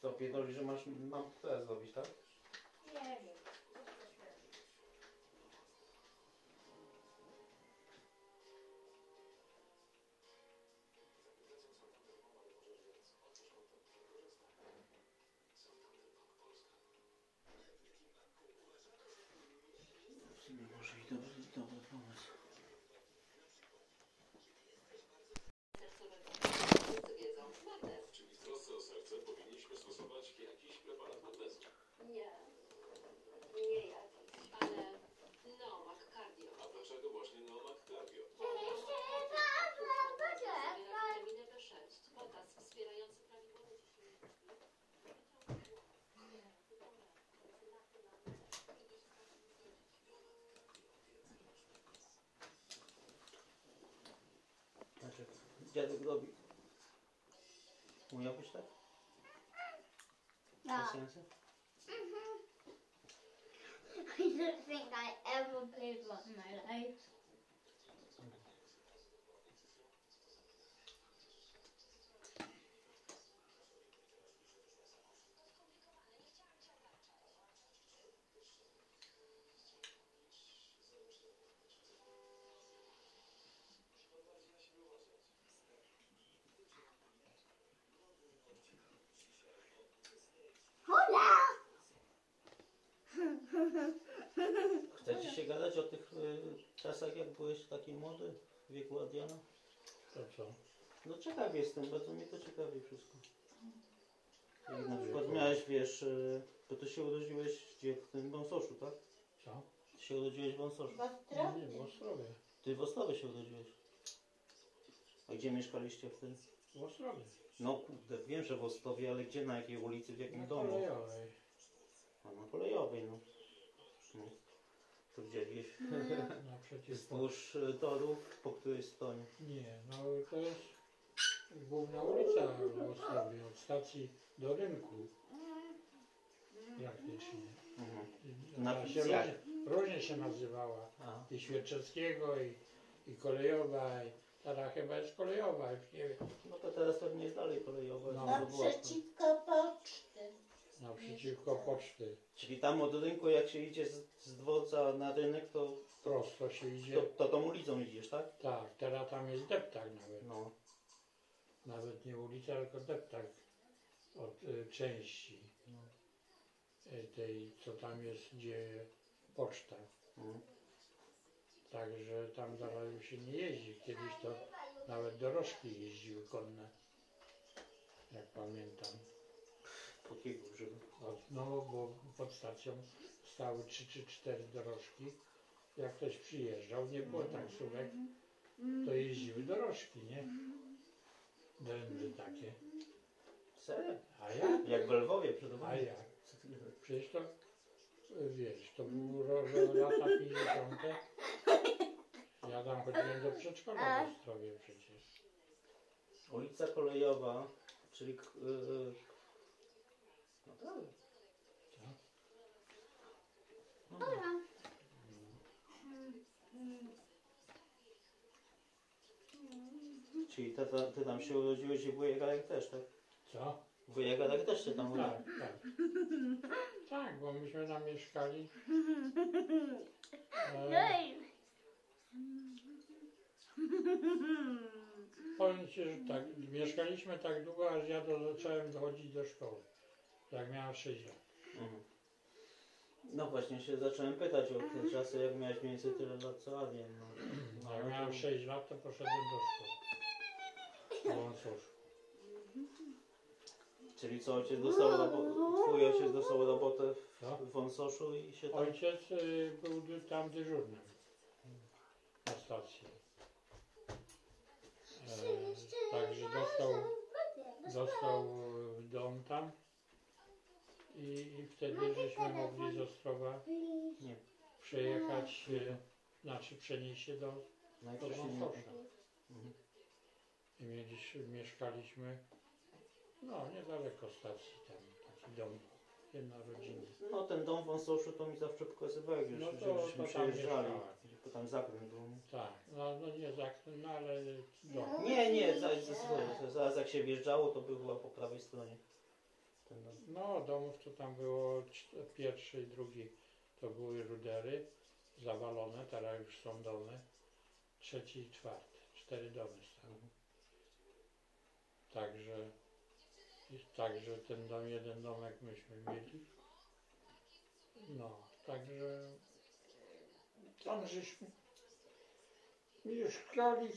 To pierdoli, że masz, mam teraz zrobić, tak? Nie wiem. Dziadek robi. Umiałbyś tak? No. Sensu? I don't think I ever played one in my life. Gadać o tych y, czasach, jak byłeś taki młody, w wieku Adriana? To co? No ciekaw jestem, bardzo mnie to ciekawi wszystko. Jak na przykład miałeś, wiesz, y, bo ty się urodziłeś gdzie? W tym Wąsoszu, tak? Co? Ty się urodziłeś w Wąsoszu. W No nie, w Ostrowie. Ty w Ostrowie się urodziłeś. A gdzie mieszkaliście wtedy? W Ostrowie. No kurde, wiem, że w Ostrowie, ale gdzie, na jakiej ulicy, w jakim Na domu? kolejowej. A na kolejowej, no. no. To gdzie gdzieś Naprzeciw wzdłuż y, torów, po której stronie? Nie, no to jest główna ulica w Ostrowie, od stacji do rynku. Praktycznie. Mhm. Ona Na się wizjach. różnie, różnie się nazywała. A, I Świerczewskiego, i, i kolejowa, i teraz chyba jest kolejowa, już nie wiem. no to teraz pewnie jest dalej kolejowa. No. to była- Naprzeciwko poczty. Naprzeciwko poczty. Czyli tam od rynku, jak się idzie z, z dworca na rynek, to, Prosto się idzie. to, to tą ulicą idziesz, tak? Tak, teraz tam jest deptak nawet. No. Nawet nie ulica, tylko deptak od y, części y, tej, co tam jest, gdzie poczta. Mhm. Także tam zaraz już się nie jeździ. Kiedyś to nawet dorożki jeździły konne. Jak pamiętam. Żeby... Od, no, bo pod stacją stały 3 czy 4 dorożki. Jak ktoś przyjeżdżał, nie było taksówek, to jeździły dorożki, nie? Dędy takie. Serio? A jak? Jak w Lwowie przed A jak? Przecież to, y, wiesz, to były ro- ro- lata 50. Ja tam chodziłem do przedszkola w Ostrowie przecież. Ulica Kolejowa, czyli... k- No. Czyli ty, ty, ty tam się urodziłeś i wujek Arek też, tak? Co? Wujek Arek też się tam urodził. Tak, tak. Tak, bo myśmy tam mieszkali. E, Hey! powiem Ci, że tak, mieszkaliśmy tak długo, aż ja do, zacząłem dochodzić do szkoły. Jak miałem 6 lat. Mhm. No właśnie się zacząłem pytać o te czasy, jak miałeś mniej więcej tyle lat co Adrian. No. No, jak miałem 6 lat, to poszedłem do szkoły. No cóż. Czyli co, ojciec dostał robotę, twój ojciec dostał robotę Co? w Wąsoszu i się tam... Ojciec y, był dy- tam dyżurnym na stacji. E, także dostał, dostał y, dom tam i, i wtedy żeśmy mogli z Ostrowa Nie. przejechać, y, znaczy przenieść się do, do Najwcześniej nie. Wąsosza. Mhm. I mieliśmy, mieszkaliśmy no niedaleko stacji tam, taki dom jednorodzinny. No ten dom w Wąsoszu to mi zawsze pokazywałeś, już, No to- że żeśmy to tam przejeżdżali. mieszkała. Bo tam zakręt był. Tak, no, no nie zakręt, no ale dom. Nie, nie, za, za, za, zaraz jak się wjeżdżało, to był chyba po prawej stronie. Ten. No, domów to tam było cz- pierwszy i drugi to były rudery zawalone, teraz już są domy. Trzeci i czwarty, cztery domy stały. Także, i także ten dom, jeden domek myśmy mieli. No, także tam żeśmy mieszkali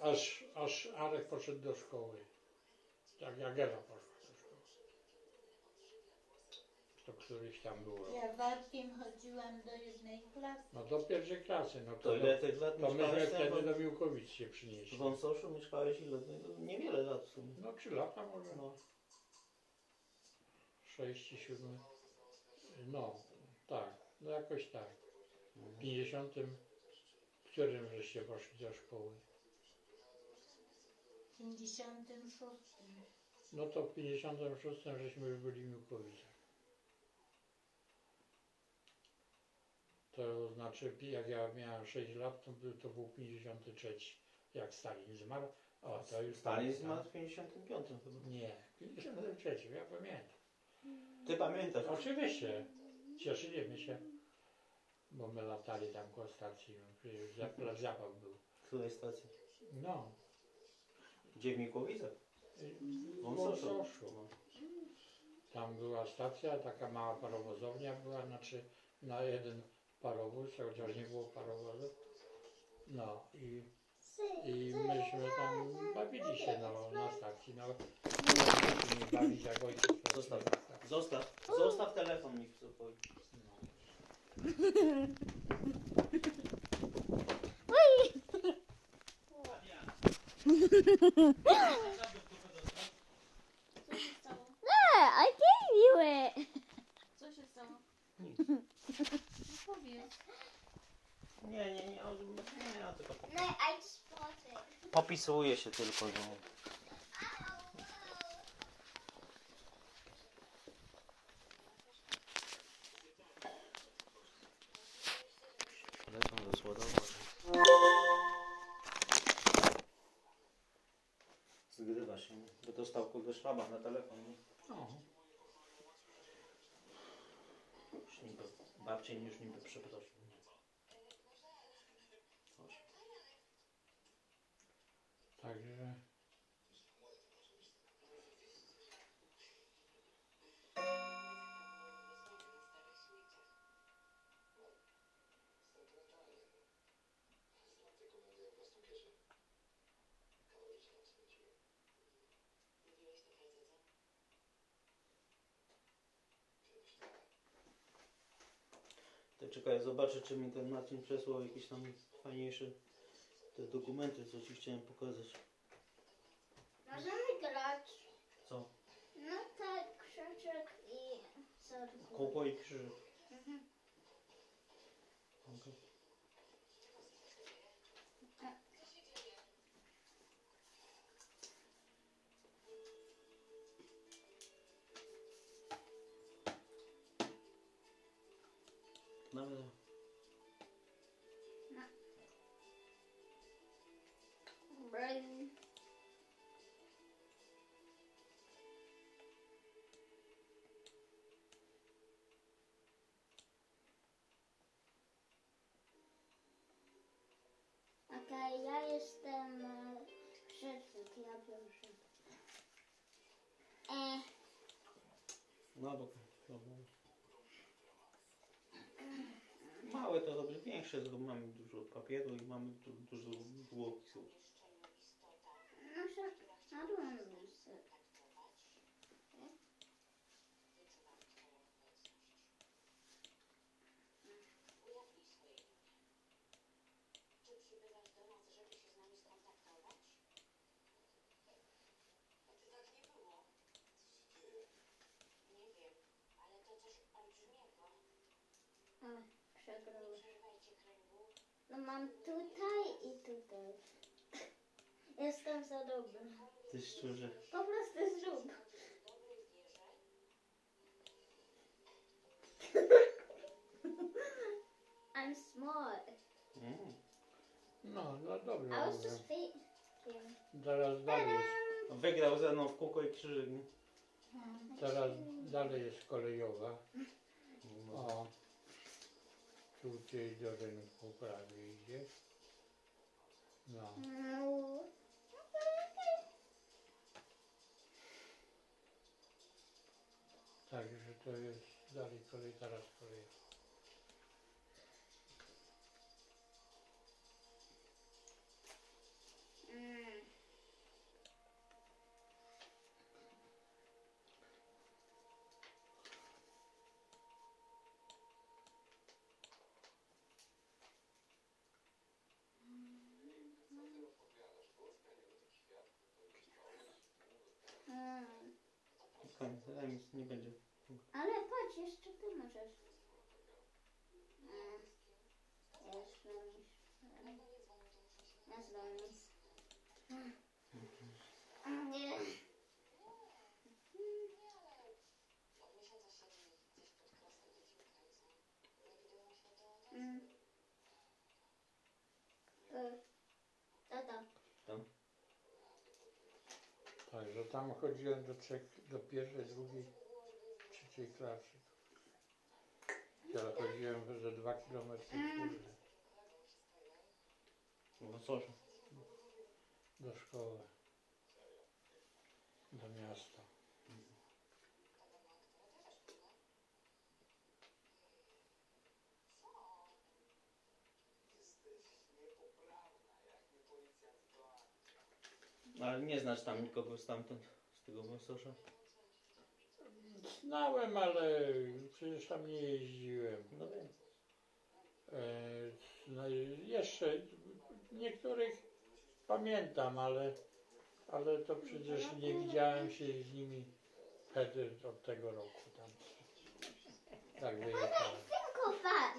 aż, aż Arek poszedł do szkoły. Tak jak Ela poszła do szkoły. To któryś tam było. Ja z Arkiem chodziłam do jednej klasy. No do pierwszej klasy, no to, To ile tych lat to myśmy mieszkałeś tam wtedy w- do Miłkowic się w przynieśli. Wąsoszu? Mieszkałeś ile? No, Niewiele lat w sumie. No trzy lata może. No. Sześć i siódmy. No, tak, no jakoś tak. W pięćdziesiątym którym żeście poszli do szkoły? W 56. No to w 56 żeśmy już byli Miłkowicach. To znaczy, jak ja miałem 6 lat, to był, to był 53, jak Stalin zmarł. O, to już Stalin pamiętam. zmarł w 55 chyba. Nie, w 53, ja pamiętam. Ty pamiętasz? Oczywiście, cieszyliśmy się, bo my latali tam koło stacji, no, przecież za- zapach był. W której stacji? No, Gdzie w w Wąsoszu. Tam była stacja, taka mała parowozownia była, znaczy na jeden parowóz, chociaż nie było parowozu. No i, i myśmy tam bawili się no, na stacji. No, nie bawić jak ojciec. Zostaw. Zostaw, zostaw telefon mi w spokoju. No. Co się stało? Yeah, I gave you it. Co się stało? Nic. No powiedz. Nie, nie, nie, on- nie, ja tylko No, I just bought it. popisuje się tylko. No. Telefon rozładował. Zgrywa się, bo dostał kurde szlaba na telefon. No. Już niby, babcie już niby przeprosił. Coś. Także czekaj, zobaczę czy mi ten Marcin przesłał jakieś tam fajniejsze te dokumenty, co ci chciałem pokazać. Możemy grać. Co? No tak, krzaczek i. Koło i krzyżyk. Okej, ja jestem e, krzyczyk, ja pierwszy. E, No dobra. dobra. Małe to robię, większe to mamy dużo papieru i mamy du dużo długopisów. no szak, nadłam lisy. A, przegrałeś. No mam tutaj i tutaj. Jestem za dobry. Ty szczerze. Po prostu zrób. I'm smart. Mm. no, no dobrze. I was just. Teraz dalej jest, Wygrał ze mną w kółko i krzyżyk. nie? teraz dalej jest kolejowa. O, Tutte giorni comprare No. No. Takže to je teraz literatúry. nic nie będzie. Ale patrz, jeszcze ty możesz. A, ja już mam e, Na zwolni. Nie. Mm. E, tata. Tam chodziłem do trzech, do pierwszej, drugiej, trzeciej klasy. Ja chodziłem ze dwa kilometry kurde, No cóż. do szkoły, do miasta. Ale nie znasz tam nikogo stamtąd, z tego Wąsosza? Znałem, ale przecież tam nie jeździłem. No wiem. E, no i jeszcze niektórych pamiętam, ale, ale to przecież nie widziałem się z nimi wtedy od tego roku tam. Tak wyjechałem.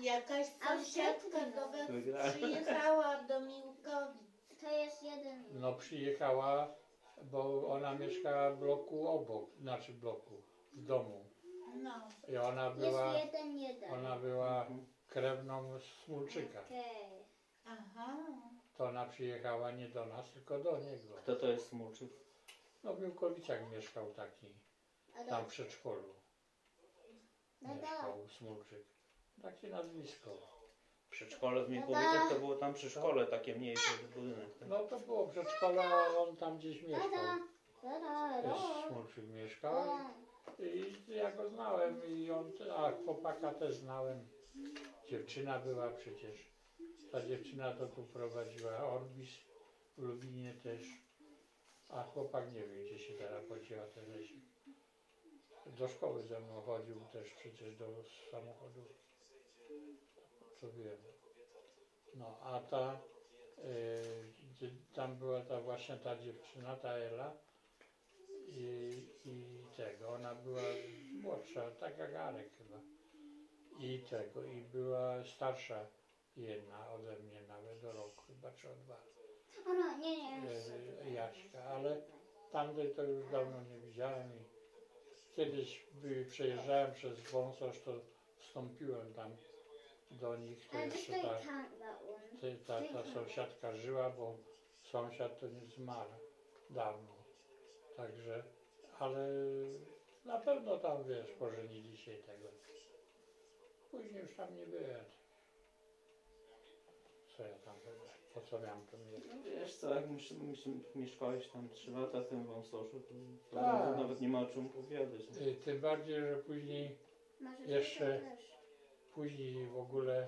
Jakaś sąsiadka do Wygrałem. przyjechała do Miłkowic. To jest jeden. No przyjechała, bo ona mieszkała w bloku obok, znaczy bloku, w domu. No. I ona Jest była, jeden, jeden. ona była krewną Smulczyka. Okej. Aha. To ona przyjechała nie do nas, tylko do niego. Kto to jest Smulczyk? No w Miłkowicach mieszkał taki, tam w przedszkolu. No tak. Mieszkał Smulczyk. Takie nazwisko. Przedszkole w Miłkowicach to było tam przy szkole takie mniejsze budynek. Tak? No to było przedszkole, a on tam gdzieś mieszkał. Też mieszkał. I ja go znałem i on, a chłopaka też znałem. Dziewczyna była przecież. Ta dziewczyna to tu prowadziła Orbis w Lubinie też. A chłopak nie wiem gdzie się teraz podziała ten się. Do szkoły ze mną chodził też przecież do samochodu. No a ta y, tam była ta właśnie ta dziewczyna, ta Ela i, i tego, ona była młodsza, tak jak Arek chyba. I tego, i była starsza jedna ode mnie nawet do roku, chyba czy o dwa, O no, nie, nie. e, Jaśka, ale tamtej to już dawno nie widziałem i kiedyś by, przejeżdżałem przez Wąsosz, to wstąpiłem tam do nich, to to jeszcze ta, ty- ta, ta sąsiadka żyła, bo sąsiad to nie zmarł dawno. Także, ale na pewno tam wiesz, pożenili się i tego. Później już tam nie byłem. Co ja tam byłem? Po co miałem tam jechać? No wiesz co, jak myś, mieszkałeś tam 3 lata w tym Wąsoszu, to, to Tak. nawet nie ma o czym opowiadać. Y, Tym bardziej, że później, Jeszcze-. Później w ogóle e,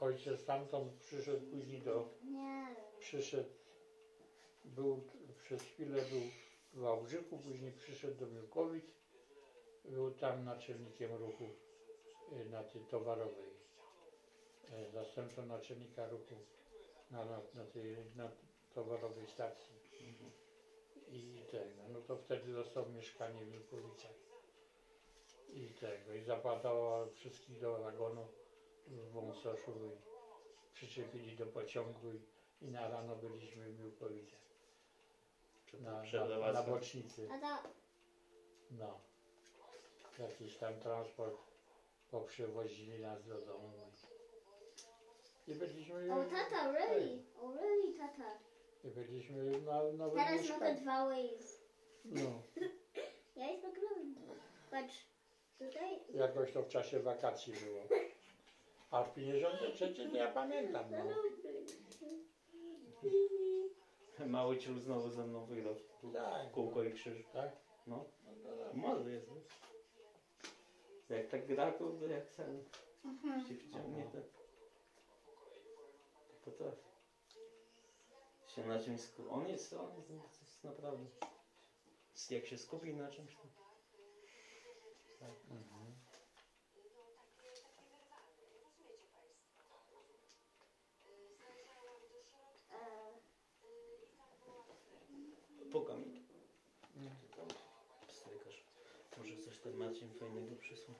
ojciec stamtąd przyszedł później do przyszedł, był przez chwilę był w Wałbrzychu, później przyszedł do Miłkowic, był tam naczelnikiem ruchu y, na tej towarowej, y, zastępcą naczelnika ruchu na, na, na tej na towarowej stacji. I tego, no to wtedy dostał mieszkanie w Miłkowicach. I tego, i zapadało wszystkich do wagonu w Wąsoszu i przyczepili do pociągu i i na rano byliśmy w to Na, na, na bocznicy. No. Jakiś tam transport poprzewozili nas do domu. I byliśmy, Oh, tata, really? Oh, really, tata? i byliśmy na nowym Teraz mogę mieszkaniu. dwa ways. No, Ja jest wyglądam. Patrz, tutaj. jakoś to w czasie wakacji było. A w 53 to ja pamiętam, no. Mały ciul znowu ze mną wygrał. Tak. Kółko i krzyż. Tak? No, No, to tak. młody jest. wiesz. Jak tak gra, kurde, jak sen się wciągnie, to to potrafi. Się na czymś skupi. On jest, on jest, to jest naprawdę. Jak się skupi na czymś, to... Mhm. E, Puka mi. Mm. Ty tam pstrykasz. Może coś ten Marcin fajnego przysłał.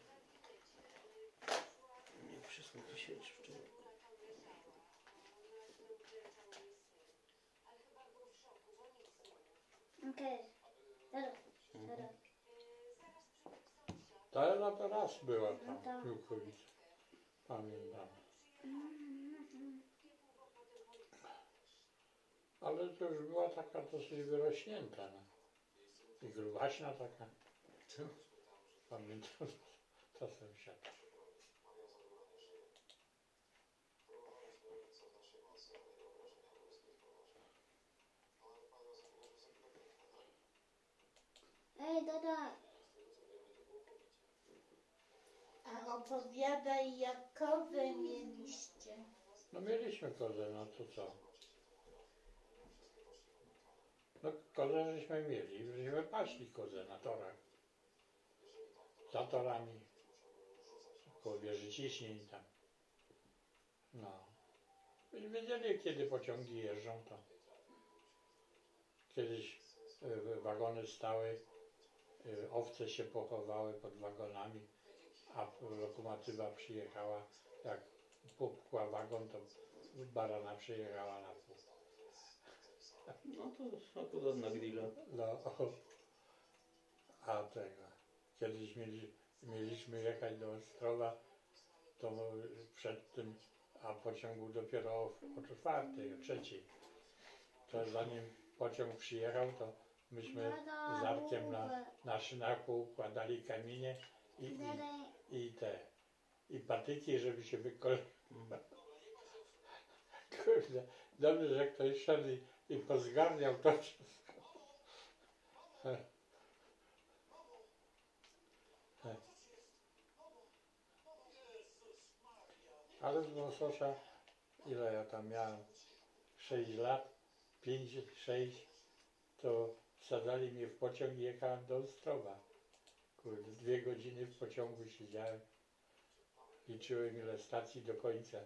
Nie przysłał to sieć wczoraj. Okej. Tata, tata. Ta Ela to raz była No tam tak. w Miłkowic. Pamiętam. Ale to już była taka dosyć wyrośnięta. No. I grubaśna taka. Pamiętam ta sąsiadka. Ej, dada, A opowiadaj, jakowe mieliście. No mieliśmy kozę, no to co? No kozę żeśmy mieli, żeśmy paśli kozę na torach. Za torami. Koło wieży ciśnień tam. No. I wiedzieli kiedy pociągi jeżdżą to. Kiedyś y, wagony stały, y, owce się pochowały pod wagonami, a lokomotywa przyjechała, jak popchła wagon, to barana przyjechała na pół. No to akurat na grilla. No, a tego. Kiedyś mieli, mieliśmy jechać do Ostrowa, to przed tym, a pociąg był dopiero o, o czwartej, o trzeciej. To zanim pociąg przyjechał, to myśmy z Arkiem na, na szynach układali kamienie i, i, i te, i patyki, żeby się. Kurde, dobrze, że ktoś szedł i, i pozgarniał to wszystko. Ale z Wąsosza, ile ja tam miałem? 6 lat, 5, 6, to wsadzali mnie w pociąg i jechałem do Ostrowa. Kurde, dwie godziny w pociągu siedziałem. Liczyłem ile stacji do końca.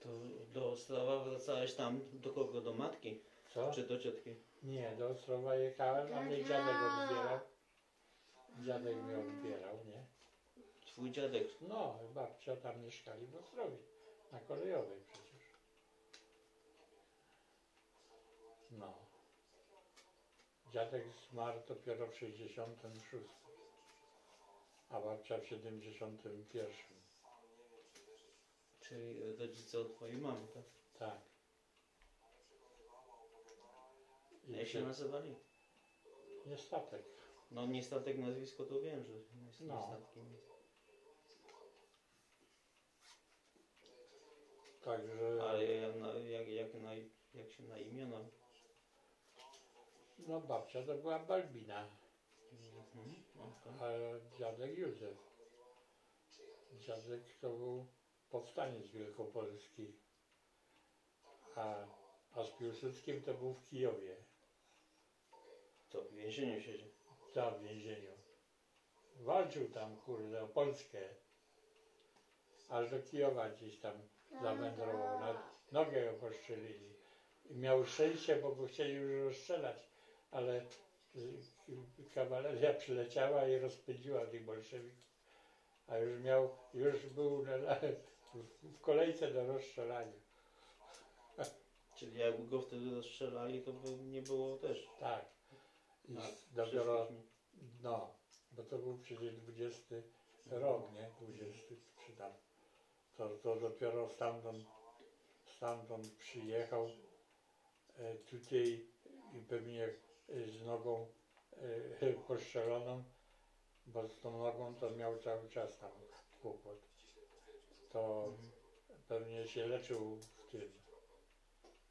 To do Ostrowa wracałeś tam do kogo? Do matki? Co? Czy do ciotki? Nie, do Ostrowa jechałem, a mnie dziadek odbierał. Dziadek mnie odbierał, nie? Twój dziadek. No, babcia tam mieszkali w Ostrowie, na kolejowej przecież. No. Dziadek zmarł dopiero w 66, a babcia w 71. Czyli rodzice od twojej mamy, tak? Tak. I Jak się nazywali? Nie statek. No nie statek nazwisko to wiem, że jest No. no. statkiem. Także, Ale jak, na, jak, jak, na, jak się na imiona? no babcia to była Balbina, Mhm. A dziadek Józef. Dziadek to był powstaniec wielkopolski, a, a z Piłsudskim to był w Kijowie, To w więzieniu siedzi. tam w więzieniu. Walczył tam, kurde, o Polskę. Aż do Kijowa gdzieś tam zawędrował. Na nogę ją postrzelili. I miał szczęście, bo go chcieli już rozstrzelać, ale kawaleria przyleciała i rozpędziła tych bolszewików. A już miał, już był na, w, kolejce do rozstrzelania. Czyli jakby go wtedy rozstrzelali, to by nie było też. Tak. I A, s- dopiero, no, bo to był przecież 20 rok, nie? 20 czy tam. To, to dopiero stamtąd, stamtąd przyjechał e, tutaj i pewnie z nogą postrzeloną, bo z tą nogą to miał cały czas tam kłopot. To pewnie się leczył w tym.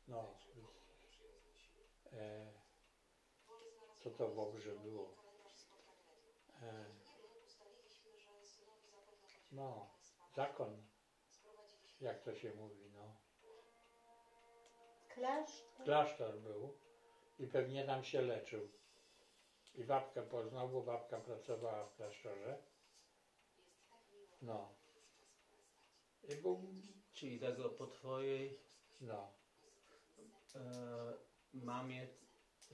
No. E, co to w Obrze było? E, no, zakon, jak to się mówi, no. Klasztor. Klasztor był i pewnie tam się leczył. I babkę poznał, bo babka pracowała w klasztorze. No. I był, Czyli tego po twojej no, e, mamie,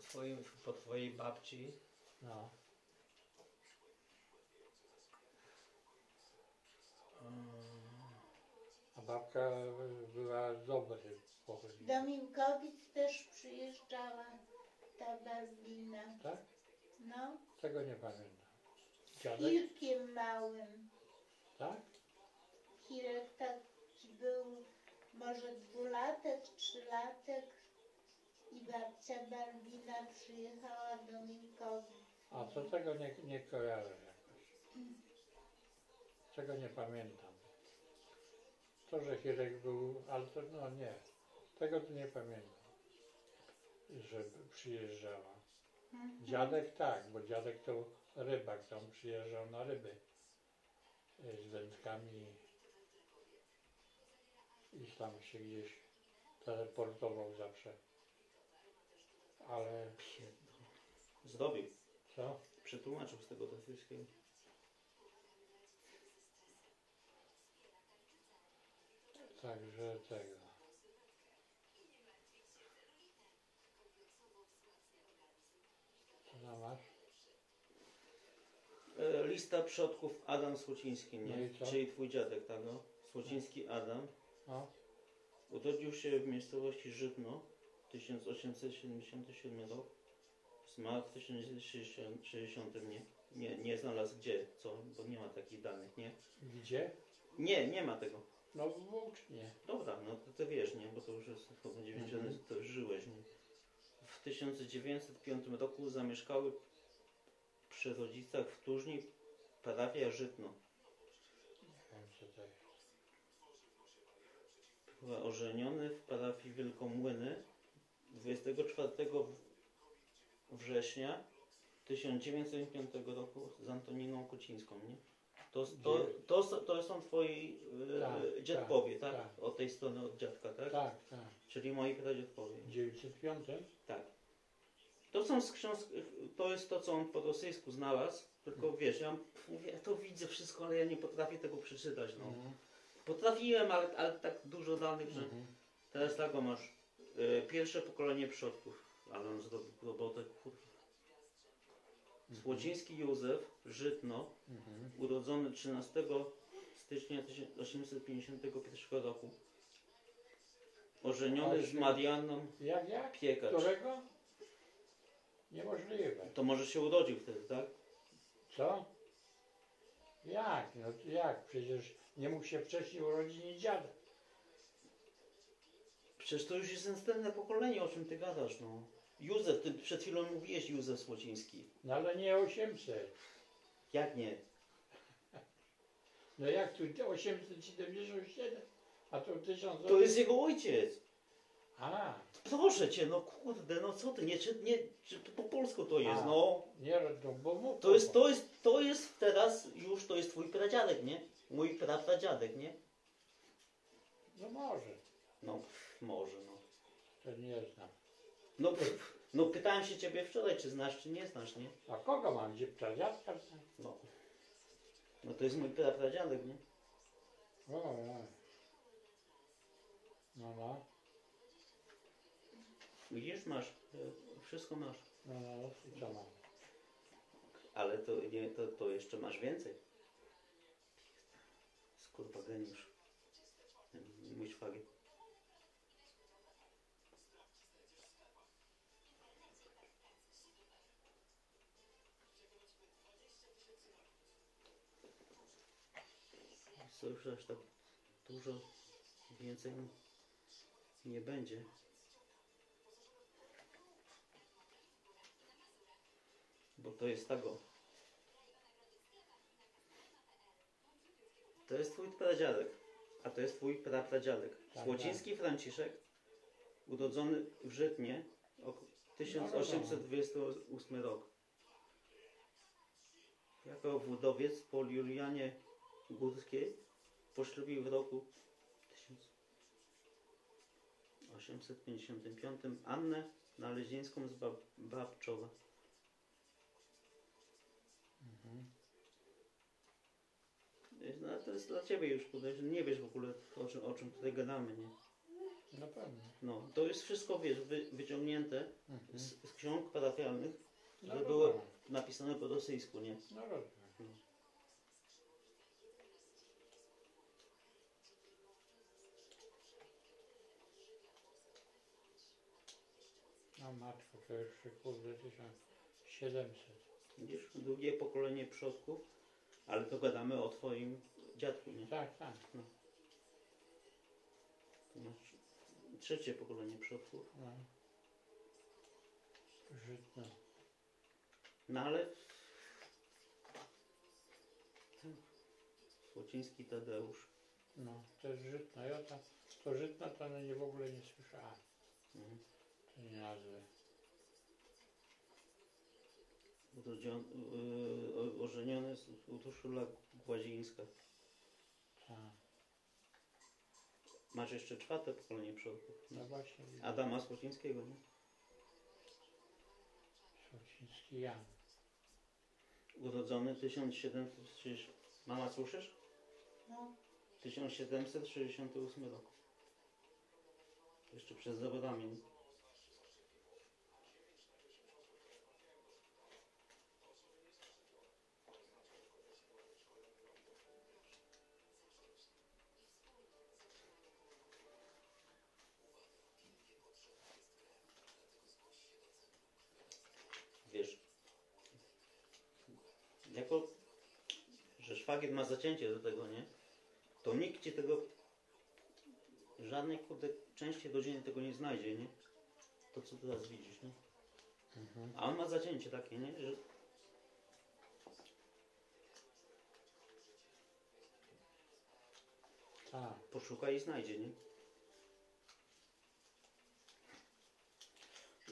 twoim, po twojej babci, no. e, A babka była dobry pochodnik. Do Miłkowic też przyjeżdżała ta Balbina. Tak? No, Tego nie pamiętam. Dziadek? Małym. Tak? Kirek taki był może dwulatek, trzylatek i babcia Barbina przyjechała do Mikowi. A to tego nie, nie kojarzę jakoś. Tego nie pamiętam. To, że Hirek był, ale to no nie. Tego to nie pamiętam. Że przyjeżdżała. Dziadek tak, bo dziadek to rybak, tam przyjeżdżał na ryby y, z wędkami i tam się gdzieś teleportował zawsze. Ale Zrobił. co? Przetłumaczył z tego rosyjskiego. Także tego. Co tam masz? E, lista przodków Adam Słociński, No nie? i co? Czyli twój dziadek, tak? No? Słociński Adam. No. Urodził się w miejscowości Żydno 1877 rok. Zmarł w 1960. Nie, nie, nie znalazł gdzie, co, bo nie ma takich danych, nie? Gdzie? Nie, nie ma tego. No w Włócznie. Dobra, no to, to wiesz, nie? Bo to już jest chyba 90, Mhm. to już żyłeś, nie? W 1905 roku zamieszkały przy rodzicach w Tużni parafia Żytno. Nie wiem co to jest. Była ożeniony w parafii Wielkomłyny 24 września 1905 roku z Antoniną Kocińską, nie? To, to, to, to, są twoi e, Tak, dziadkowie, tak, tak? tak. Od tej strony od dziadka, tak? Tak, tak. Czyli moi pradziadkowie. W 905? Tak. To są z książk, to jest to, co on po rosyjsku znalazł, tylko wiesz, ja mówię, ja to widzę wszystko, ale ja nie potrafię tego przeczytać, no. Mhm. Potrafiłem, ale, ale tak dużo danych, że Mhm. teraz tak o masz. E, pierwsze pokolenie przodków, ale on zrobił robotę, kurwa. Słociński Józef, Żytno, Mhm. urodzony 13 stycznia 1851 roku. Ożeniony z. Marianną Jak, jak? Piekacz. Którego? Niemożliwe. To może się urodził wtedy, tak? Co? Jak? No to jak? Przecież nie mógł się wcześniej urodzić ni dziadek. Przecież to już jest następne pokolenie, o czym ty gadasz, no. Józef, ty przed chwilą mówiłeś Józef Słociński. No ale nie 800. Jak nie? No jak tu 877? A to 1000. To jest jego ojciec. A, Proszę cię, no kurde, no co ty, nie, czy, nie, czy to po polsku to jest, A. no. nie, no bo. To jest, to jest, to jest teraz już, to jest twój pradziadek, nie? Mój prapradziadek, nie? No może. No, może, no. To nie znam. No, no pytałem się ciebie wczoraj, czy znasz, czy nie znasz, nie? A kogo mam? Gdzie pradziadka? No. No to jest mój prapradziadek, nie? O, o. No, no. Widzisz, masz, e, wszystko masz. No, no. I co mam? Ale to, nie, to, to jeszcze masz więcej. Skurwa geniusz. Mój szwagier. Co już aż tak dużo więcej nie będzie. Bo to jest tego. To jest twój pradziadek, a to jest twój prapradziadek. Tak, Słociński Franciszek, urodzony w Żytnie, ok- 1828 rok. Jako wdowiec po Julianie Górskiej poślubił w roku 1855 Annę Nalezińską z Bab Babczowa. Mhm. No, to jest dla ciebie już, podejrzewam, nie wiesz w ogóle o czym, o czym tutaj gadamy, nie? No pewnie. No, to jest wszystko, wiesz, wy, wyciągnięte Mhm. z, z ksiąg parafialnych, które były napisane po rosyjsku, nie? No rozumiem. No matko, to jeszcze kurde 1700. Widzisz, drugie pokolenie przodków, ale to gadamy o twoim dziadku, nie? Tak, tak. To masz trzecie pokolenie przodków. No. Żytno. No ale... Słociński Tadeusz. No, to jest żytno. Ja to, to żytno to no nie w ogóle nie słyszałem. Mhm. Tej nazwy. Urodzion, y, o- ożeniony z Urszula Głazińska. Tak. Masz jeszcze czwarte pokolenie przodków. No właśnie. Adama Słocińskiego, nie? Słociński Jan. Urodzony 1760... Mama słyszysz? No, 1768 rok. Jeszcze przed zawodami. Szwagier ma zacięcie do tego, nie? To nikt ci tego, żadnej kurde części rodziny tego nie znajdzie, nie? To co teraz widzisz, nie? Mhm. A on ma zacięcie takie, nie? Że Tak. poszuka i znajdzie, nie?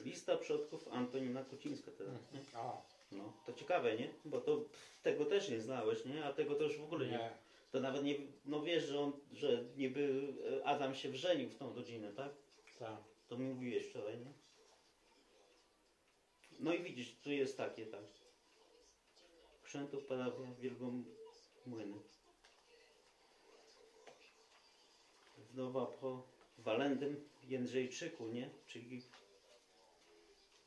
Lista przodków Antonina Kucińska teraz, nie? No, to ciekawe, nie? Bo to pff, tego też nie znałeś, nie? A tego to już w ogóle nie. nie. To nawet nie, no wiesz, że on, że niby e, Adam się wrzenił w tą rodzinę, tak? Tak. To mi mówiłeś wczoraj, nie? No i widzisz, tu jest takie, tak. Krzętów parafia Wielką Młyny. Wdowa po Walendym Jędrzejczyku, nie? Czyli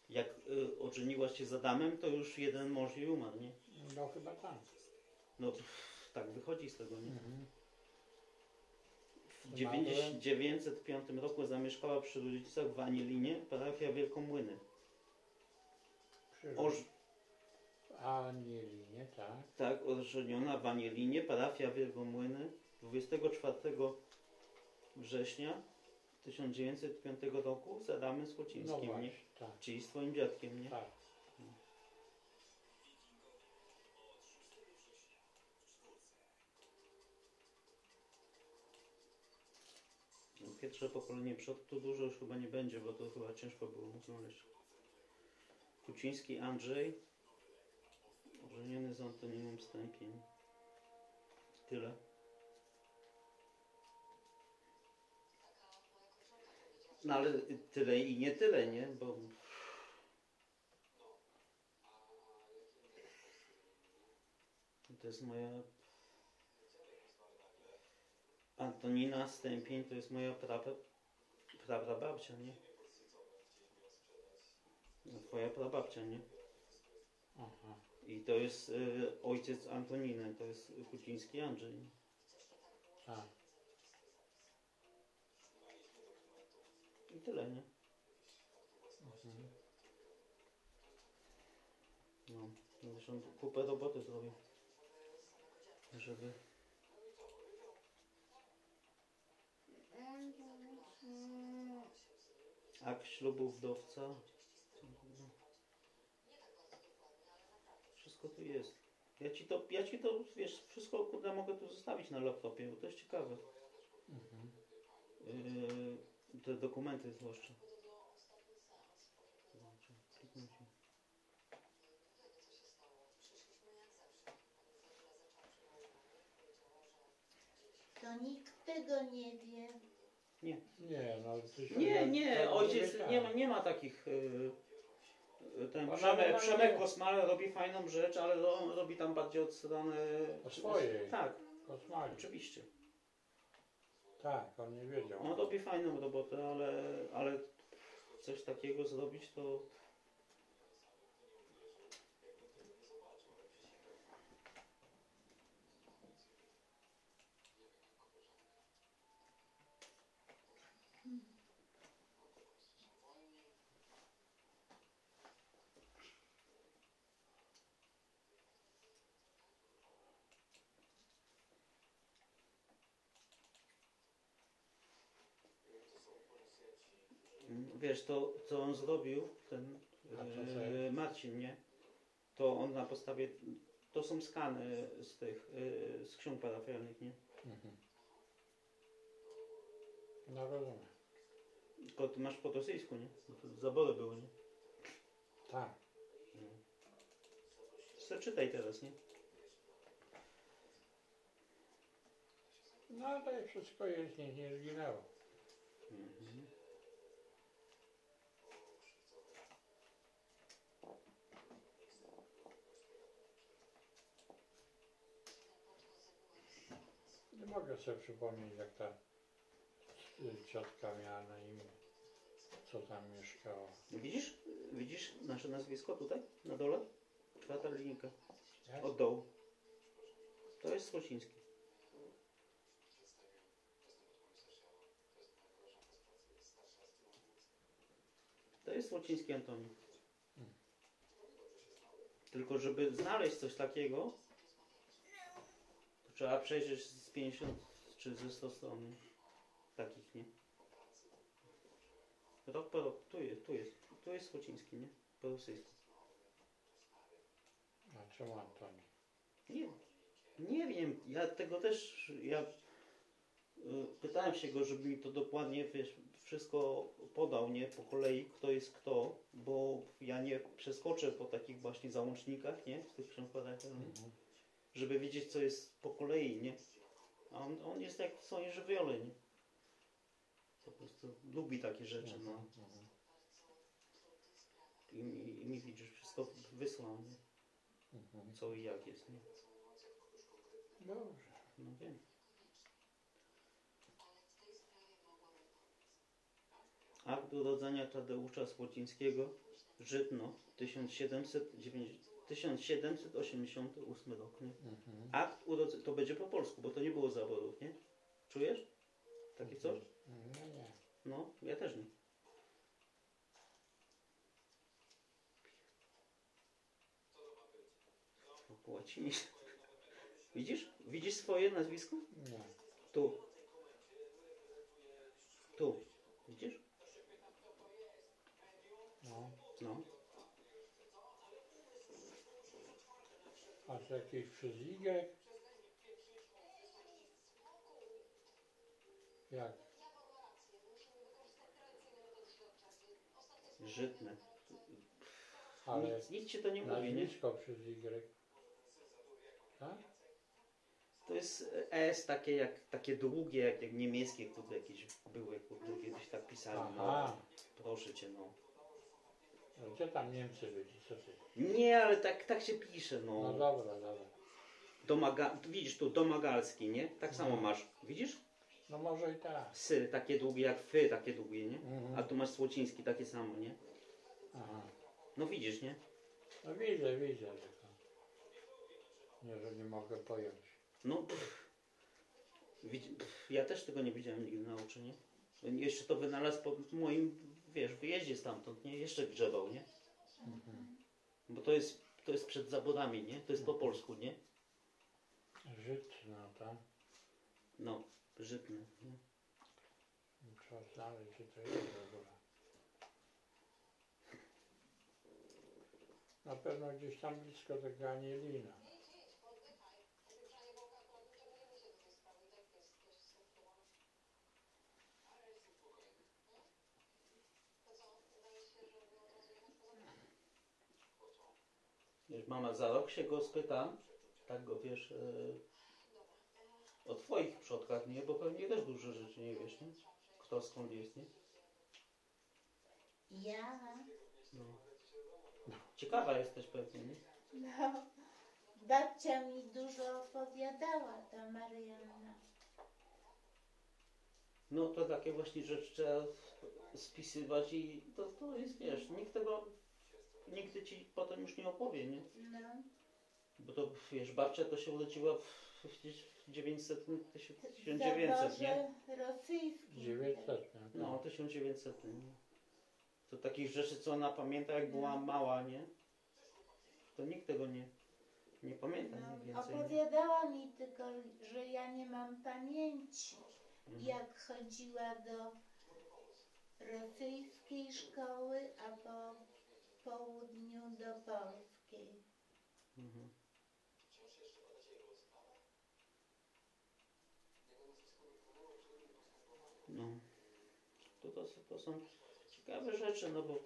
jak y, ożeniłaś się z Adamem, to już jeden mąż jej umarł, nie? No chyba tak. No pff, tak wychodzi z tego, nie? Mhm. W 1905 roku zamieszkała przy rodzicach w Anielinie, parafia Wielkomłyny. Przy... Oż, Anielinie, tak. tak, ożeniona w Anielinie, parafia Wielkomłyny 24 września 1905 roku z Adamem No Słocińskim, nie? tak. Czyli z twoim dziadkiem, nie? Tak. No, Pierwsze pokolenie przod tu dużo już chyba nie będzie, bo to chyba ciężko było znaleźć. Kuciński Andrzej, ożeniony z Antoniną Stępiem. Tyle. No ale tyle i nie tyle, nie? Bo to jest moja Antonina Stępień to jest moja pra, prababcia, nie? No, twoja prababcia, nie? Aha. I to jest y, ojciec Antoniny, to jest Kuciński Andrzej. Tyle, nie? Mhm. No, zresztą kupę roboty zrobił. Żeby... Akt ślubu wdowca. Wszystko tu jest. Ja ci to, ja ci to, wiesz, wszystko kurde mogę tu zostawić na laptopie, bo to jest ciekawe. Mhm. Yy, te dokumenty zwłaszcza. Zobaczę, kliknijcie. to nikt tego nie wie. Nie, no ale to się... Nie, nie, to ojciec nie ma, nie ma takich. Yy, yy, ten Ona Przemek, Przemek Kosmal robi fajną rzecz, ale on robi tam bardziej od strony. O swojej. Tak, Kosmali. oczywiście. Tak, on nie wiedział. Robi fajną robotę, ale, ale coś takiego zrobić to. Mm, Wiesz, to co on zrobił, ten e? Marcin, nie? To on na podstawie, to są skany z tych, e, z ksiąg parafialnych, nie? Mhm. No rozumiem. Tylko ty masz po rosyjsku, nie? To zabory były, nie? Tak. Co czytaj teraz, nie? No ale wszystko jest, nic nie zginęło. Mhm. Nie mogę sobie przypomnieć, jak ta y, ciotka miała na imię, co tam mieszkała. Widzisz? Widzisz nasze nazwisko tutaj, na dole? Czwarta linijka. Jak? Od dołu. To jest Słociński. To jest Słociński Antoni. Tylko żeby znaleźć coś takiego, trzeba przejrzeć z 50 czy ze 100 stron. nie? Takich, nie? Rok po rok. Tu jest, tu jest. Tu jest Słociński, nie? Po rosyjsku. A czemu Antoni? Nie, nie wiem, ja tego też, ja y, pytałem się go, żeby mi to dokładnie, wiesz, wszystko podał, nie, po kolei, kto jest kto, bo ja nie przeskoczę po takich właśnie załącznikach, nie, w tych książkach, Mhm. Żeby wiedzieć, co jest po kolei, nie, a on, on jest jak w swoim żywiole, nie, po prostu lubi takie rzeczy, no, Mhm. i, i, i mi widzisz, wszystko wysłał, nie, Mhm. co i jak jest, nie, Dobrze. no wiem. Akt urodzenia Tadeusza Słocińskiego, Żytno, 1709 1788 rok, nie? Mhm. Akt urodzenia, to będzie po polsku, bo to nie było zaborów, nie? Czujesz? Takie coś? Nie, nie. No, ja też nie. Po łacinie. Widzisz? Widzisz swoje nazwisko? Nie. Tu. Tu. Widzisz? No. No. To jakiś Y? Jak? Żytne. Ale Nic, nic ci to nie mówi, nie? nazwisko przez Y. Tak? To jest S takie jak takie długie, jak, jak niemieckie, kurde, jakieś były, kurde, kiedyś tak pisali. No. Aha. Proszę cię, no. No, Gdzie tam Niemcy byli? Co ty? Nie, ale tak, tak się pisze, No no. dobra, dobra. Domaga widzisz tu, domagalski, nie? Tak samo Mhm. masz. Widzisz? No może i tak. Sy, takie długie jak fy, takie długie, nie? Mhm. A tu masz słociński, takie samo, nie? Aha. No widzisz, nie? No widzę, widzę tylko. Nie, że nie mogę pojąć. No, pff. Widzi, pff, ja też tego nie widziałem nigdy na oczy, nie? Jeszcze to wynalazł po moim, wiesz, wyjeździe stamtąd, nie? Jeszcze grzebał, nie? Mhm. Bo to jest, to jest przed zaborami, nie? To jest po polsku, nie? Żyd, no tam. No, żytny. Nie? Trzeba znaleźć, gdzie to jest w ogóle. Na pewno gdzieś tam blisko tego Anielina. Wiesz, mama za rok się go spyta, tak go wiesz, e, o twoich przodkach, nie? Bo pewnie też dużo rzeczy nie wiesz, nie? Kto skąd jest, nie? Ja? No. Ciekawa jesteś pewnie, nie? No, babcia mi dużo opowiadała, ta Marianna. No to takie właśnie rzeczy trzeba spisywać i to, to jest, wiesz, nikt tego, nigdy ci potem już nie opowie, nie? No, Bo to, wiesz, babcia to się urodziła w 900, 1900, nie? zaborze rosyjskim. 900. No, 1900, nie? To takich rzeczy, co ona pamięta, jak była mała, nie? To nikt tego nie, nie pamięta No, mniej więcej. nie? opowiadała mi tylko, że ja nie mam pamięci. Mhm. Jak chodziła do rosyjskiej szkoły, a po, południu do Polski. Mhm. No. To, to, to są ciekawe rzeczy, no bo?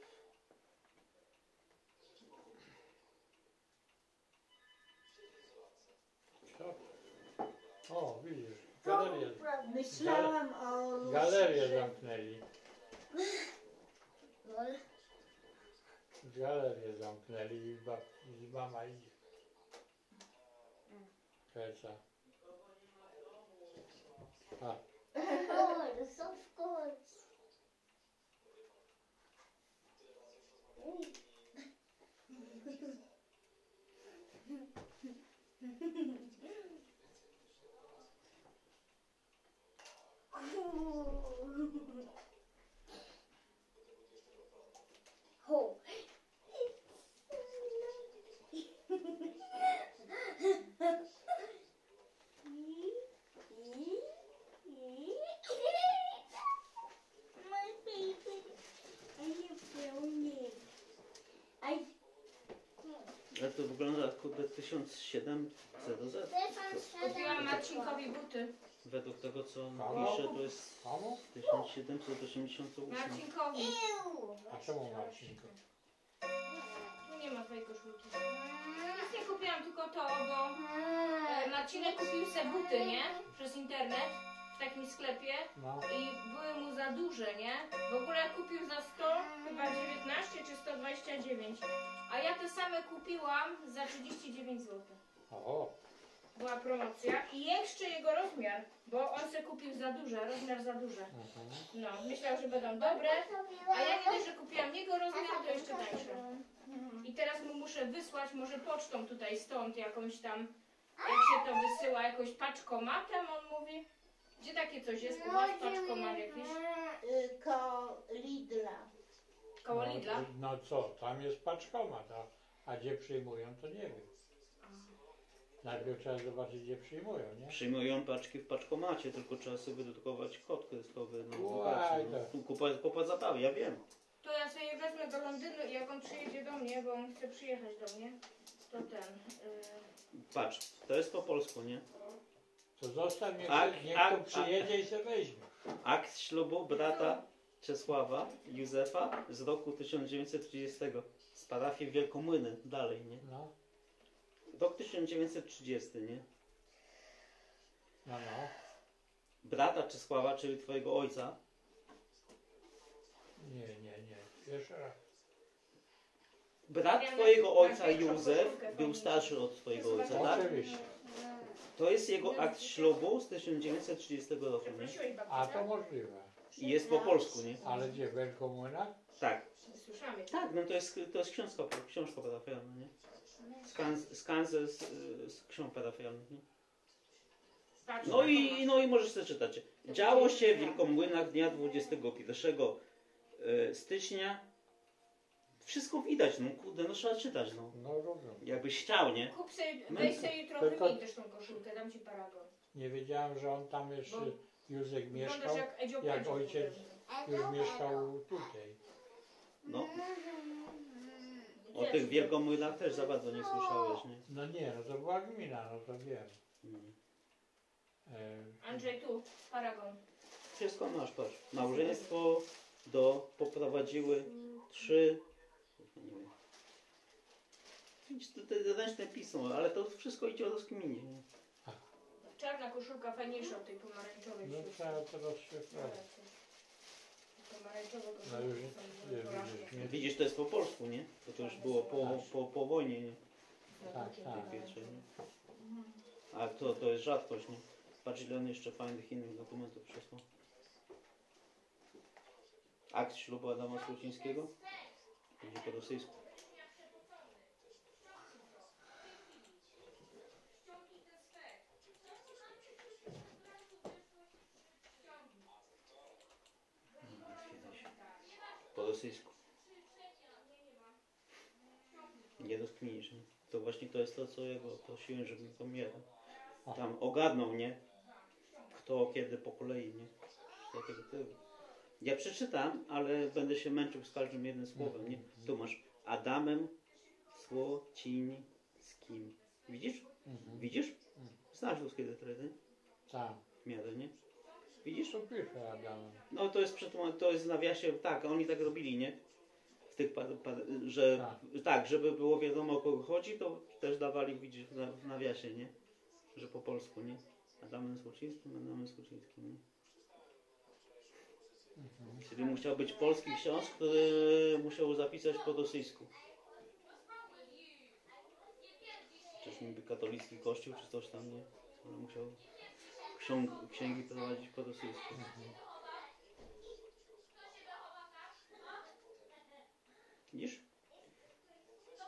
O, widzisz, galerię, Myślałam o galerię zamknęli. Galerię zamknęli i, bab, i mama idzie. Keca. A, of course. Oh. My baby. I have brownie. I ale to wygląda jak kurde 1007 C do Z. Kupiłam Marcinkowi buty. Według tego co Halo? pisze to jest komu? 1788. Marcinkowi. A czemu Marcinko? Tu nie ma twojej koszulki. Nic nie kupiłam, tylko to, bo e, Marcinek kupił se buty, nie? Przez internet takim sklepie No, i były mu za duże, nie? W ogóle kupił za 100, chyba 19 czy 129. A ja te same kupiłam za 39 zł. o, Była promocja i jeszcze jego rozmiar, bo on se kupił za duże, rozmiar za duże. mhm. No, myślał, że będą dobre, a ja nie dość, że kupiłam jego rozmiar, to jeszcze tańsze. I teraz mu muszę wysłać może pocztą tutaj stąd jakąś tam, jak się to wysyła jakoś paczkomatem, on mówi. Gdzie takie coś jest u was, paczkomat jakiś? y, ko Lidla. Koło no, Lidla? No co, tam jest paczkomat, a, a gdzie przyjmują, to nie wiem. Najpierw trzeba zobaczyć, gdzie przyjmują, nie? Przyjmują paczki w paczkomacie, tylko trzeba sobie wydedukować kod kreskowy. No, zobaczcie, no. to- Tu kupa, kupa zabawy, ja wiem. To ja sobie wezmę do Londynu i jak on przyjedzie do mnie, bo on chce przyjechać do mnie, to ten... y, Patrz, to jest po polsku, nie? To zostaw, niech, Ak- niech ak- tu przyjedzie i se weźmie. Akt ślubu brata Czesława Józefa z roku 1930 z parafii Wielkomłyny, dalej, nie? No, Rok 1930, nie? no, no. Brata Czesława, czyli twojego ojca, Nie, nie, nie. Jeszcze raz. brat twojego ojca Józef był starszy od twojego ojca, tak? Oczywiście. To jest jego akt ślubu z 1930 roku, nie? A to tak? możliwe. I jest po polsku, nie? Ale gdzie, w? Tak. Tak, no to jest, to jest książka, książka parafialna, nie? Skans, skanse z, z ksiąg parafialnych, nie? Patrz, No i, no i możesz sobie czytać. Działo się w Wielkomłynach dnia 21 e, stycznia. Wszystko widać, no kurde, no trzeba czytać, no. No rozumiem. Jakbyś chciał, nie? Kup sobie, weź sobie jutro Tylko- też tą koszulkę, dam ci paragon. Nie wiedziałem, że on tam jeszcze, Bo- Józek Wyglądasz mieszkał. jak Edzio jak ojciec. Już mieszkał tutaj. No. O tych Wielkomłynach też za bardzo nie słyszałeś, nie? No nie, no to była gmina, no to wiem. Mm. E, Andrzej, tu, paragon. Wszystko masz, patrz. Małżeństwo do poprowadziły trzy. Widzisz, to te ręczne pismo, ale to wszystko idzie o rozkminienie. nie? Czarna koszulka fajniejsza od tej pomarańczowej. no wśród- trzeba. Pomarańczowe No już nie widzisz, nie? Widzisz, to jest po polsku, nie? To, to już było po, po, po wojnie, nie? Tak, tak. Pierwszej, nie? A to, to jest rzadkość, nie? Patrz ile on jeszcze fajnych innych dokumentów przesłał. Akt ślubu Adama Skrócińskiego. Będzie po rosyjsku. Po rosyjsku. Nie rozkminisz, nie? To właśnie to jest to, co ja go prosiłem, żeby mi pomierał. Tam ogarnął, nie? Kto, kiedy, po kolei, nie? Ja przeczytam, ale będę się męczył z każdym jednym słowem, nie? Tu masz Adamem Słocińskim. Widzisz? Mhm. Widzisz? Znasz ludzkie litery, Tak. w miarę, nie? Widzisz? Co pisze Adam? No to jest przetłum- to jest w nawiasie, tak, oni tak robili, nie? W tych par, par, że tak. żeby było wiadomo o kogo chodzi, to też dawali widzisz w na- w nawiasie, nie? Że po polsku, nie? Adamem Słocińskim, Adamem Słocińskim, nie? Czyli musiał być polski ksiądz, który musiał zapisać po rosyjsku. Czyż niby katolicki kościół, czy coś tam, nie? Ale musiał ksiąg, księgi prowadzić po rosyjsku. Widzisz?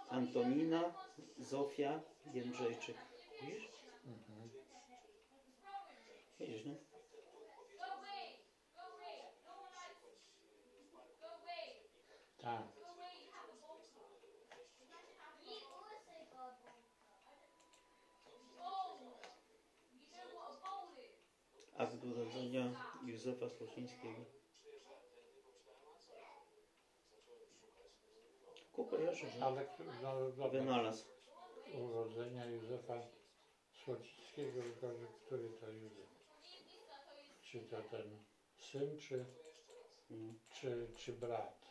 Antonina, Zofia, Jędrzejczyk. Widzisz? Widzisz, nie? Tak. Akt urodzenia Józefa Słocińskiego. Kupę jeszcze, że Ale no, wynalazł. urodzenia Józefa Słocickiego, tylko że który to Józef? Czy to ten syn, czy, Mm. czy, czy brat?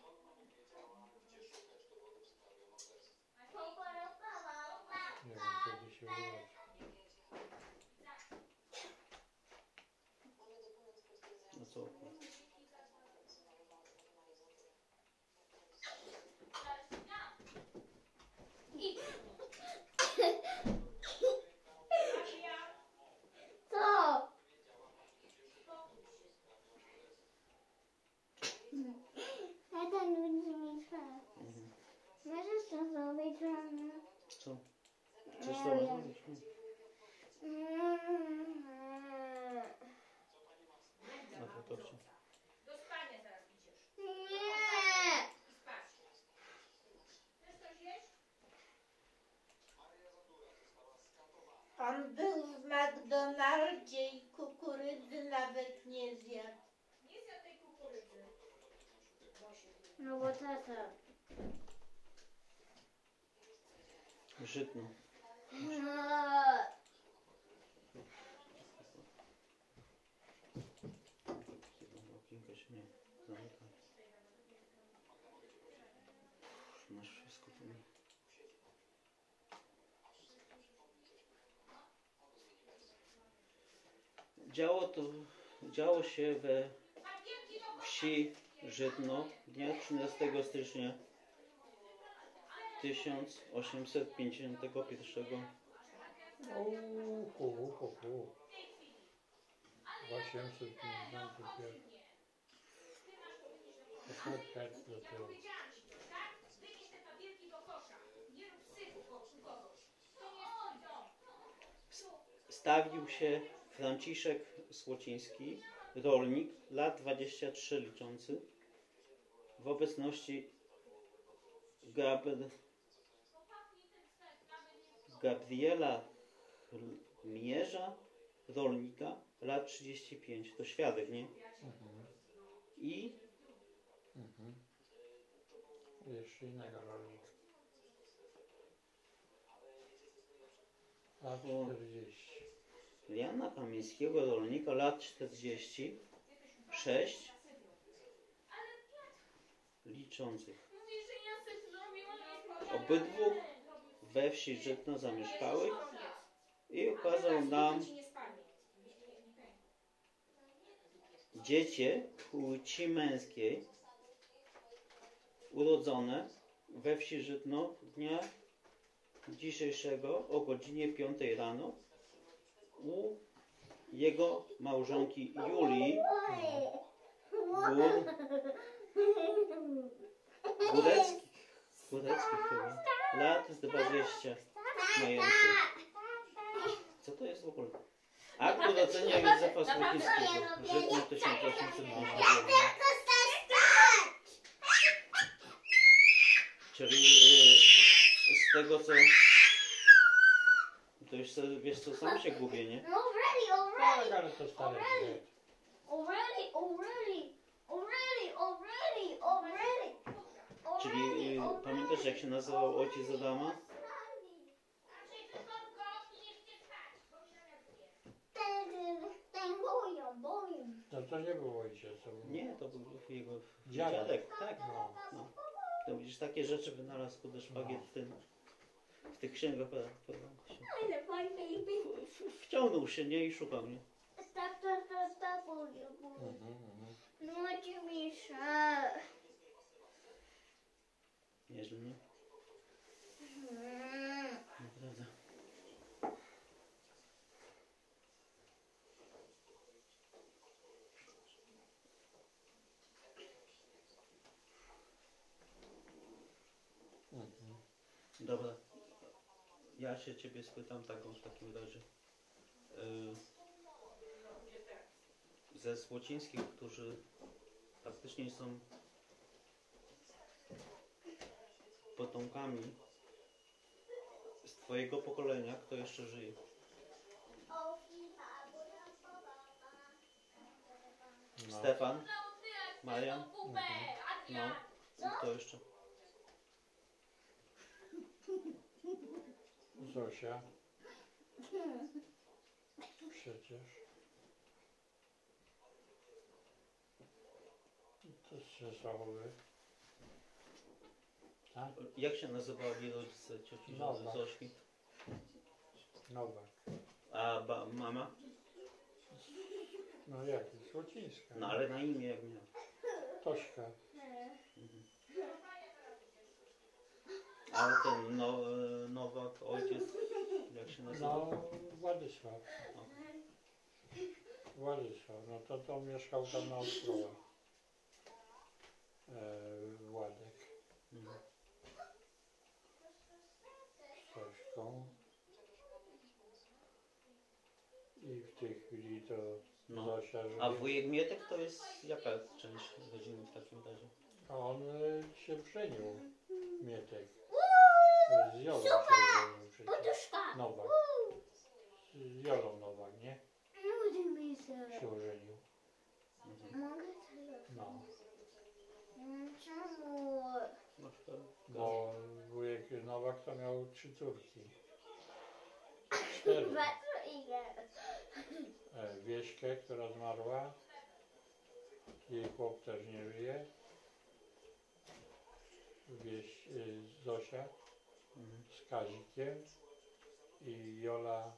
Nie wiem, kiedy się urodził. No co? Co? Ja ten ludzi mi trwa. Mhm. Możesz to zrobić dla mnie? Co? Chcesz Nie to zrobić? Na fotocie. Do spania zaraz idziesz. Nie! I spać. Chcesz coś jeść? On był w McDonaldzie i kukurydzy nawet nie zjadł. Nie zjadł tej kukurydzy. No bo tata. Żytno. No. Działo to, działo się we wsi Żytno dnia 13 stycznia 1851 Uhu, uhu, uhu. 851. Poszedł do tyłu. Powiedziałam ci? Wynieś te papierki do kosza. Nie rób syfu u kogoś. To nie jest twój dom. Stawił się Franciszek Słociński, rolnik, lat 23 liczący, w obecności Gabr... Gabriela Mierza, rolnika, lat 35. To świadek, nie? I Mhm. Jeszcze innego rolnika. Lat O. 40. Jana Kamińskiego, rolnika, lat 46, liczących. Obydwu we wsi Żytno zamieszkałych i ukazał nam dziecię płci męskiej urodzone we wsi Żytno dnia dzisiejszego o godzinie 5 rano u jego małżonki Julii. Gór, Góreckich, Góreckich chyba, lat 20 mających. Co to jest w ogóle? Akt urodzenia Józefa Słocińskiego, Żytno 1851. Czyli e, z tego co... To już sobie, wiesz co, sam się gubię, nie? Already, already, already, already, already, already, already, already. Czyli y, pamiętasz jak się nazywał ojciec Adama? No to nie był ojciec, to był... Nie, to był jego Dziadek. dziadek. Tak, No. no. To widzisz, takie rzeczy wynalazł kurde szwagier No. w tym, w tych księgach. po- się- Ale w- Wciągnął się, nie? I szukał, nie? Tak, tak, tak, tak, boją, boją. Mhm, mhm. No oczywiście. Nieźle, nie? Naprawdę. Mhm. Dobra. Ja się ciebie spytam taką w takim razie. Y, ze Słocińskich, którzy faktycznie są potomkami z twojego pokolenia, kto jeszcze żyje? No. Stefan? Marian? No. I kto jeszcze? Zosia. Przecież. To się zachowy. Jak się nazywali rodzice cioci Nowa. Zośki? Nowak. A ba- mama? No jak? Słocińska. No ale na imię jak miała. Tośka. Ale ten no, Nowak, ojciec, jak się nazywa? No Władysław. Władysław. No to to mieszkał tam na Ostrowach. E, Władek. Mhm. Z Tośką. I w tej chwili to No. Zosia żyje. A wujek Mietek to jest jaka część rodziny w takim razie? A on y, się żenił, Mietek. Z Jolą się żenił przecież. Poduszka. Nowak. Z Jolą Nowak, nie? Nudzi się. Się ożenił. Mogę telefon? No. Mm, Czemu? No, to, Bo wujek Nowak to miał trzy córki. Cztery. E, Wieśkę, która zmarła. Jej chłop też nie żyje. Wieś, y, Zosia mhm. z Kazikiem i Jola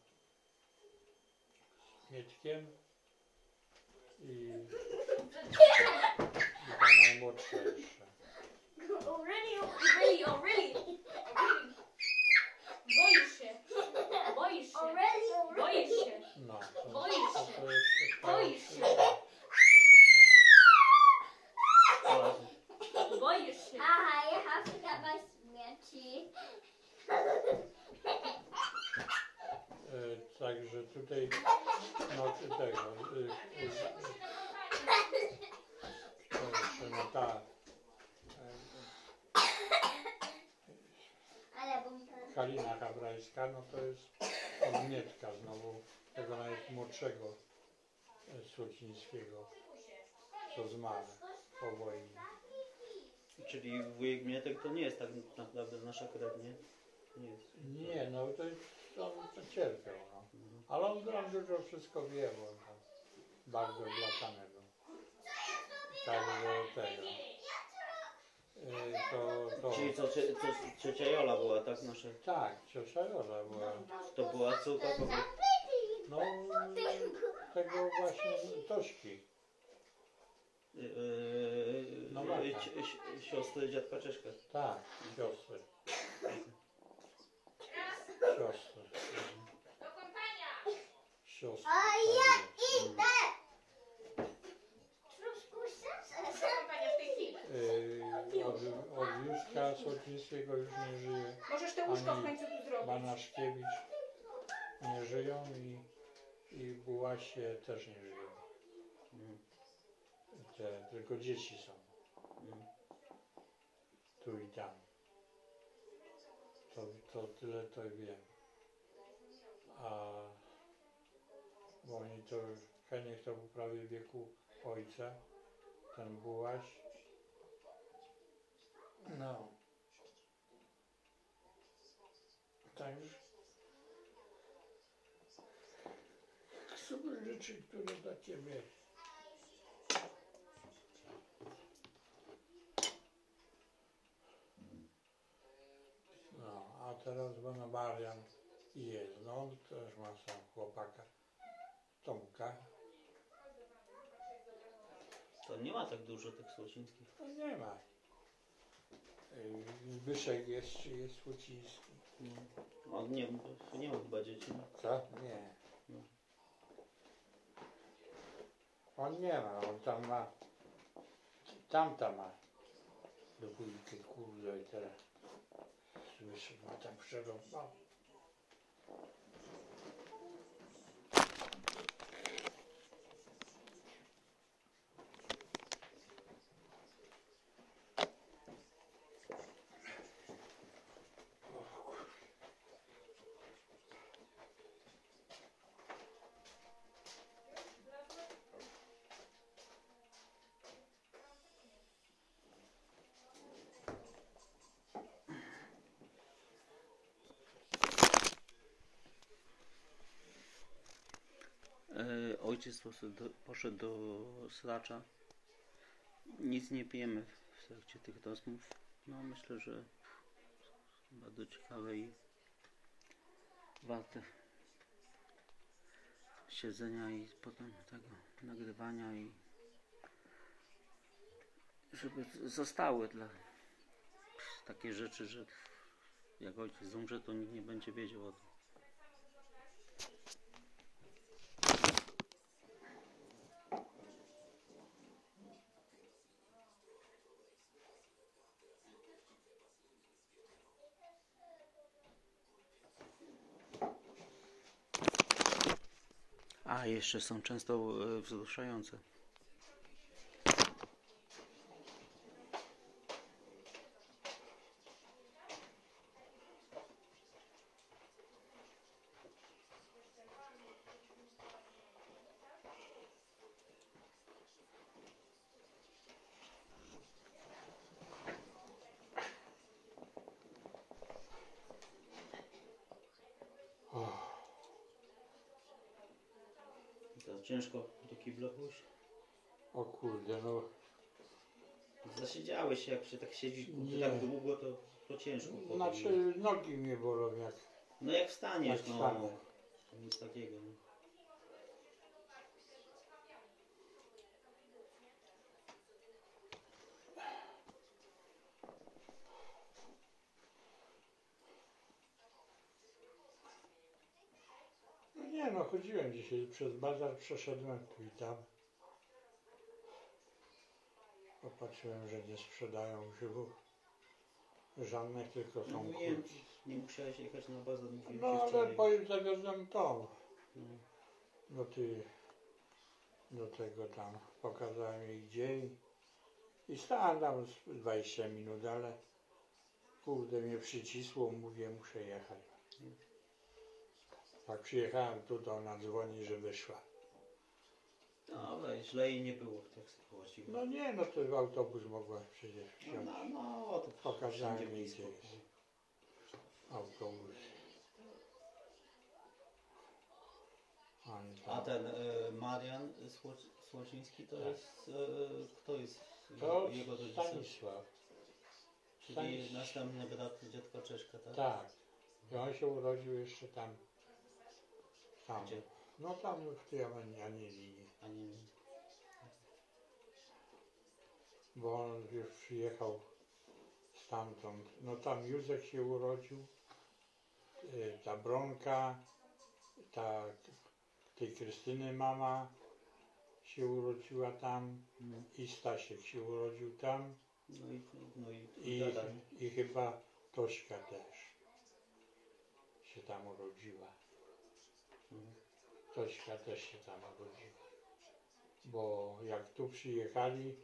z Mietkiem i, i ta najmłodsza jeszcze. Already Really, oh really? Oh, really? Boisz się. Boisz się. Already, Boisz się. No, to, Boisz to, się. to jeszcze Boisz się. Boisz się. Aha, ja get my śmieci. E, Także tutaj, no tego, no ta, e, Ale bym Kalina Habrajska, no to jest od Mietka znowu, tego najmłodszego e, Słocińskiego, co zmarł po wojnie. Czyli wujek Mietek to nie jest tak naprawdę nasza krew, nie? Nie jest. Nie, no to jest, on to cierpiał, no. Ale on, on dużo wszystko wie, bo on tam bardzo blatany był. Także tego. To, to, Czyli co, cie- co, ciocia Jola była, tak? Nasza, tak, ciocia Jola była, to była córka kogo? no tego właśnie Tośki. Yy, Nowaka. yy, ci- si- siostry dziadka Czeszka. Tak, siostry. Siostry. Do kompania. Siostry. A tak Idę! Troszkę sens. Do kompania w tej chwili. jest. Y, Od, od Słocińskiego już nie żyje. Możesz to łóżko w końcu tu zrobić. Banaszkiewicz nie żyją i, i Bułasie też nie żyją. Mhm. Te, tylko dzieci są. Mhm. Tu i tam. To, to tyle to wiem. A bo oni to Heniek to był prawie w wieku ojca, ten Bułaś No. Także super rzeczy, które dla ciebie. No, a teraz będę Marian jest, no on też ma sam chłopaka Tomka. To nie ma tak dużo tych słocińskich. No nie ma. Y, Zbyszek jeszcze jest Łuciński. No. On nie, nie ma chyba dzieci. Co? Nie. On nie ma, on tam ma. Tamta ma. Dopóki kurde i teraz. Zbyszek ma tam przerąbał. E, ojciec poszedł do, poszedł do sracza. Nic nie pijemy w trakcie tych rozmów. No myślę, że bardzo ciekawe i warte siedzenia i potem tego nagrywania i żeby zostały dla takie rzeczy, że jak ojciec umrze, to nikt nie będzie wiedział o tym. A jeszcze są często e, wzruszające. To ciężko do kibla pójść. O kurde, no. Zasiedziałeś się, jak się tak siedzi kurde, Nie. tak długo, to, to ciężko. potem. Znaczy nogi mnie bolą jak. No jak wstaniesz, Jak no. wstanę. Nic takiego. No. No nie no, chodziłem dzisiaj przez bazar, przeszedłem tu i tam. Popatrzyłem, że nie sprzedają grzybów żadnych, tylko No, są mówiłem, kurki. nie musiałeś jechać na bazar, mówiłem No ci ale wczoraj. powiem, zawiozłem tą No. do ty, do tego tam, pokazałem jej gdzie i, i stałem tam z 20 minut, ale kurde mnie przycisło, mówię muszę jechać. Jak przyjechałem tu, to ona dzwoni, że wyszła. Dobra, źle jej nie było w tak właściwie. No nie, no to w autobus mogła przecież No, wsiąść. no, no to Pokazałem wszędzie jej, blisko. gdzie jest autobus. Oni A ten e, Marian Sło- Słociński to Tak. jest, e, kto jest to jego rodzicem? Stanisław. Czyli Stanis- następny brat dziadka Czeszka, tak? Tak. I on się urodził jeszcze tam. Tam. Gdzie? No tam w tej Anielinie. A nie Bo on już przyjechał stamtąd. No tam Józek się urodził. y, Ta Bronka. Ta tej Krystyny mama się urodziła tam. Mm. I Stasiek się urodził tam. No i, no i, I, i chyba Tośka też się tam urodziła. Tośka też się tam urodziła. Bo jak tu przyjechali,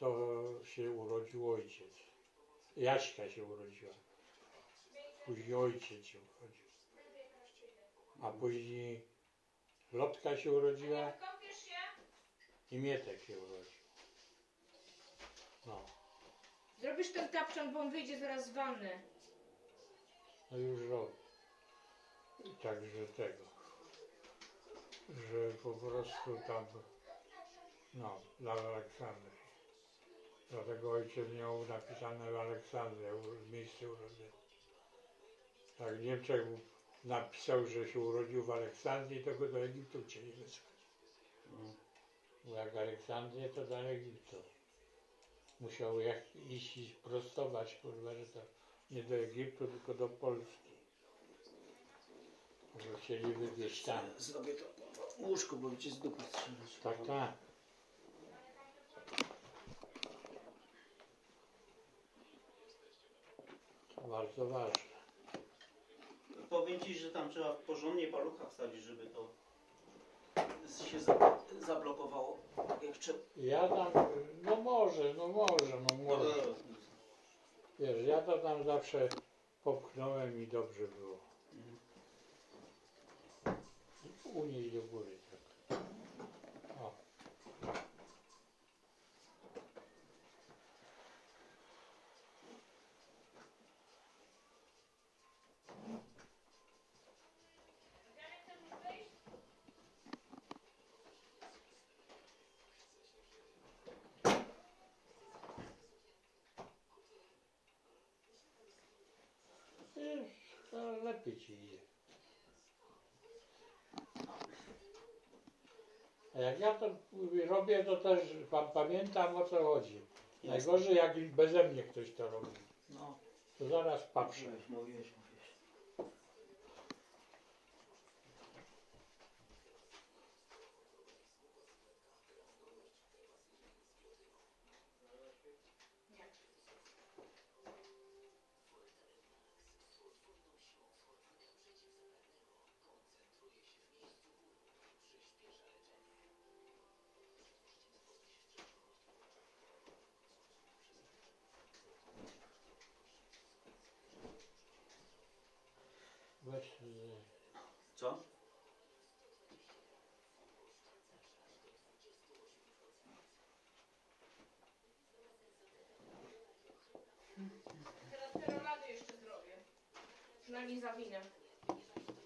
to się urodził ojciec. Jaśka się urodziła. Później ojciec się urodził. A później Lotka się urodziła i Mietek się urodził. No. Zrobisz ten tapczan, bo on wyjdzie zaraz z wanny. No już robię. Także tego, że po prostu tam, no, dla Aleksandry. Dlatego ojciec miał napisane w Aleksandrze, u- miejsce urodzenia. Jak w Niemczech napisał, że się urodził w Aleksandrii, to go do Egiptu chcieli wysłać. No. Bo jak Aleksandrię, to do Egiptu. Musiał jak iść i prostować, kurwa, że to nie do Egiptu, tylko do Polski. Bo chcieli wywieźć tam. Zrobię to łóżko, bo ci z dupy strzelać. Tak, tak. To bardzo ważne. Powiem ci, że tam trzeba porządnie palucha wsadzić, żeby to się za, zablokowało. Jak trzeba. Ja tam, no może, no może, no może. Wiesz, ja to tam zawsze popchnąłem i dobrze było. Unieść do góry. Tak. O. Wiesz, to lepiej ci idzie. A jak ja to robię, to też pa- pamiętam o co chodzi. Najgorzej jak beze mnie ktoś to robi. No, To zaraz patrzę. mówiłeś, mówiłeś, mówiłeś. Weź, y, Co? Teraz te rolady jeszcze zrobię. Przynajmniej zawinę.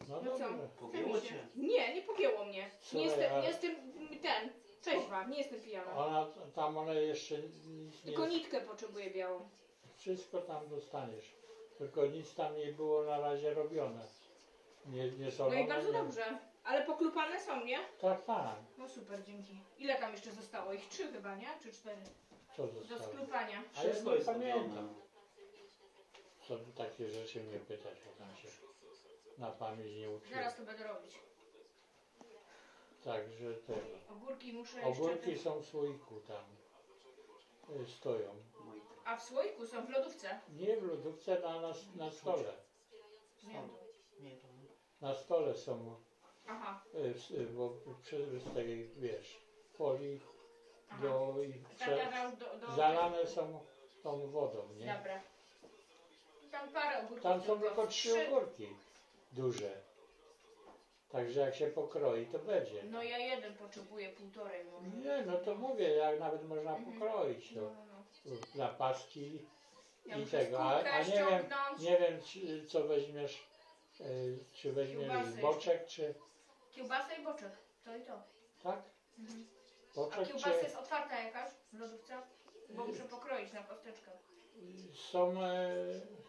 no No co? cię? Nie, nie pogięło mnie. Nie jestem, nie jestem ten. Trzeźwa, nie jestem pijana. Ona, tam one jeszcze nic nie... Tylko nitkę potrzebuję białą. Wszystko tam dostaniesz. Tylko nic tam nie było na razie robione. Nie, nie No solone, i bardzo nie- dobrze. Ale poklupane są, nie? Tak, tak. No super, dzięki. Ile tam jeszcze zostało? Ich trzy chyba, nie? Czy cztery? Co Do zostało? sklupania. A ja Wszystko nie jest pamiętam. Co takie rzeczy mnie pytać, bo tam się na pamięć nie uczyłem. Zaraz to będę robić. Także tego. Ogórki muszę jeszcze... Ogórki są w słoiku tam. y, Stoją. A w słoiku są w lodówce. Nie w lodówce, na, na, na stole. Nie, to nie. Na stole są, Aha, y, y, bo przy, z tej, wiesz, folii aha. do, i Tak, prze, ja dam do, do... zalane są tą wodą, nie? Dobra. Tam parę ogórków. Tam są tylko trzy ogórki duże. Także jak się pokroi, to będzie. No ja jeden potrzebuję, półtorej może. Nie, no to mówię, jak nawet można Mhm. pokroić to. Dla paski Ja i muszę tego. A, skórkę a nie wiem, ściągnąć. nie wiem czy, co weźmiesz, y, czy weźmiesz Kiełbasy boczek, czy Kiełbasa i boczek. To i to. tak? Mhm. A Boczek, kiełbasa czy jest otwarta jakaś w lodówce? Bo muszę pokroić na kosteczkę. Są, e,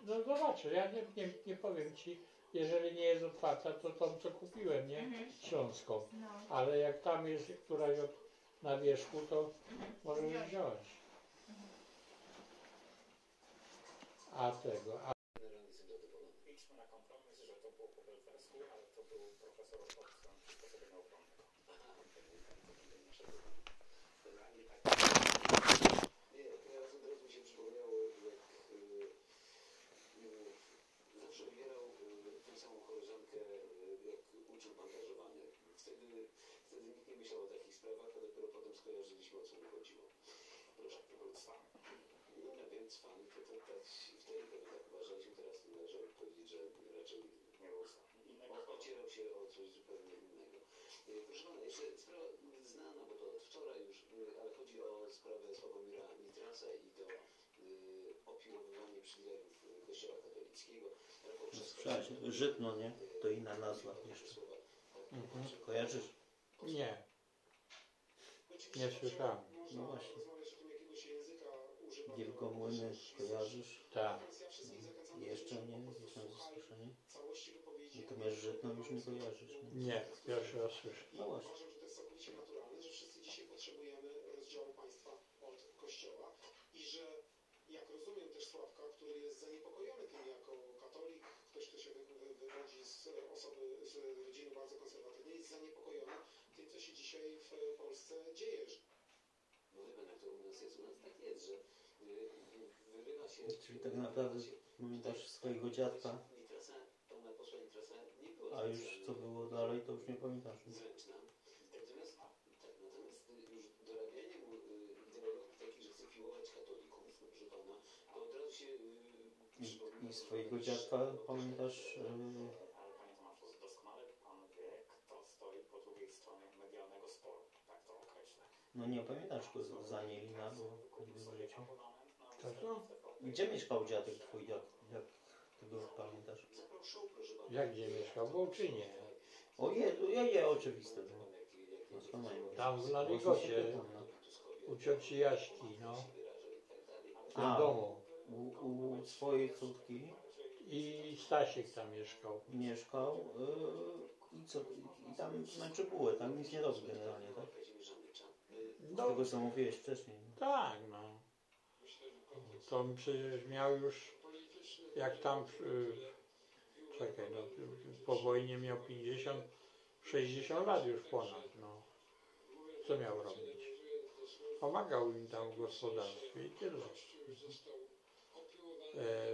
no zobaczę, ja nie, nie, nie powiem ci, jeżeli nie jest otwarta, to tą co kupiłem, nie? Mhm. Śląską. No. Ale jak tam jest któraś od, na wierzchu, to możesz Wziąć. A tego, a o co mi chodziło. Proszę Państwa. No a więc fan interpretać w tej tak uważaliśmy, teraz należałoby powiedzieć, że raczej nie ocierał się o coś zupełnie innego. Y, proszę Pana, jeszcze sprawa znana, bo to od wczoraj już, ale chodzi o sprawę Sławomira Nitrasa i to y, opiłowywanie przyderów Kościoła katolickiego. Słyszałeś, Żytno, nie? To inna nazwa y, jeszcze. Mhm. Kojarzysz? Nie. Nie słyszałem. No właśnie. Wielkomłyny kojarzysz? Tak. Do Jeszcze nie? całości wypowiedzi. Natomiast Żytno już nie kojarzysz. Nie? Nie, pierwszy raz słyszę. No właśnie. Uważam, że to jest całkowicie naturalne, że wszyscy dzisiaj potrzebujemy rozdziału państwa od kościoła i że jak rozumiem też Sławka, który jest zaniepokojony tym jako katolik, ktoś, kto się wy, wy, wywodzi z osoby, z rodziny bardzo konserwatywnej, jest zaniepokojony tym, co się dzisiaj w Polsce dzieje. Że... No wie pan, jak to u nas jest, u nas tak jest, że y, wyrywa się... Czyli tak naprawdę pamiętasz swojego dziadka, nie a już co było dalej, to już nie pamiętasz. tak, y, I, i swojego dziadka pamiętasz? Tak określę. no nie pamiętasz go z- za Nielina, bo w życiu. To co? Gdzie mieszkał dziadek twój, jak, jak pamiętasz? Show, proszę pana. Jak gdzie mieszkał? W Wołczynie. O je, je, je oczywiste. No. No, mają? Tam w pytam, no. U cioci Jaśki, no. W tym A. domu. U, u swojej córki I Stasiek tam mieszkał. mieszkał yy, i co? I tam męczy bułę, tam nic nie robi generalnie, tak? Z No tego co mówiłeś wcześniej. tak, no. To on przecież miał już, jak tam, y, czekaj, no, po wojnie miał 50, 60 lat już ponad, no. Co miał robić? Pomagał im tam w gospodarstwie i tyle. E,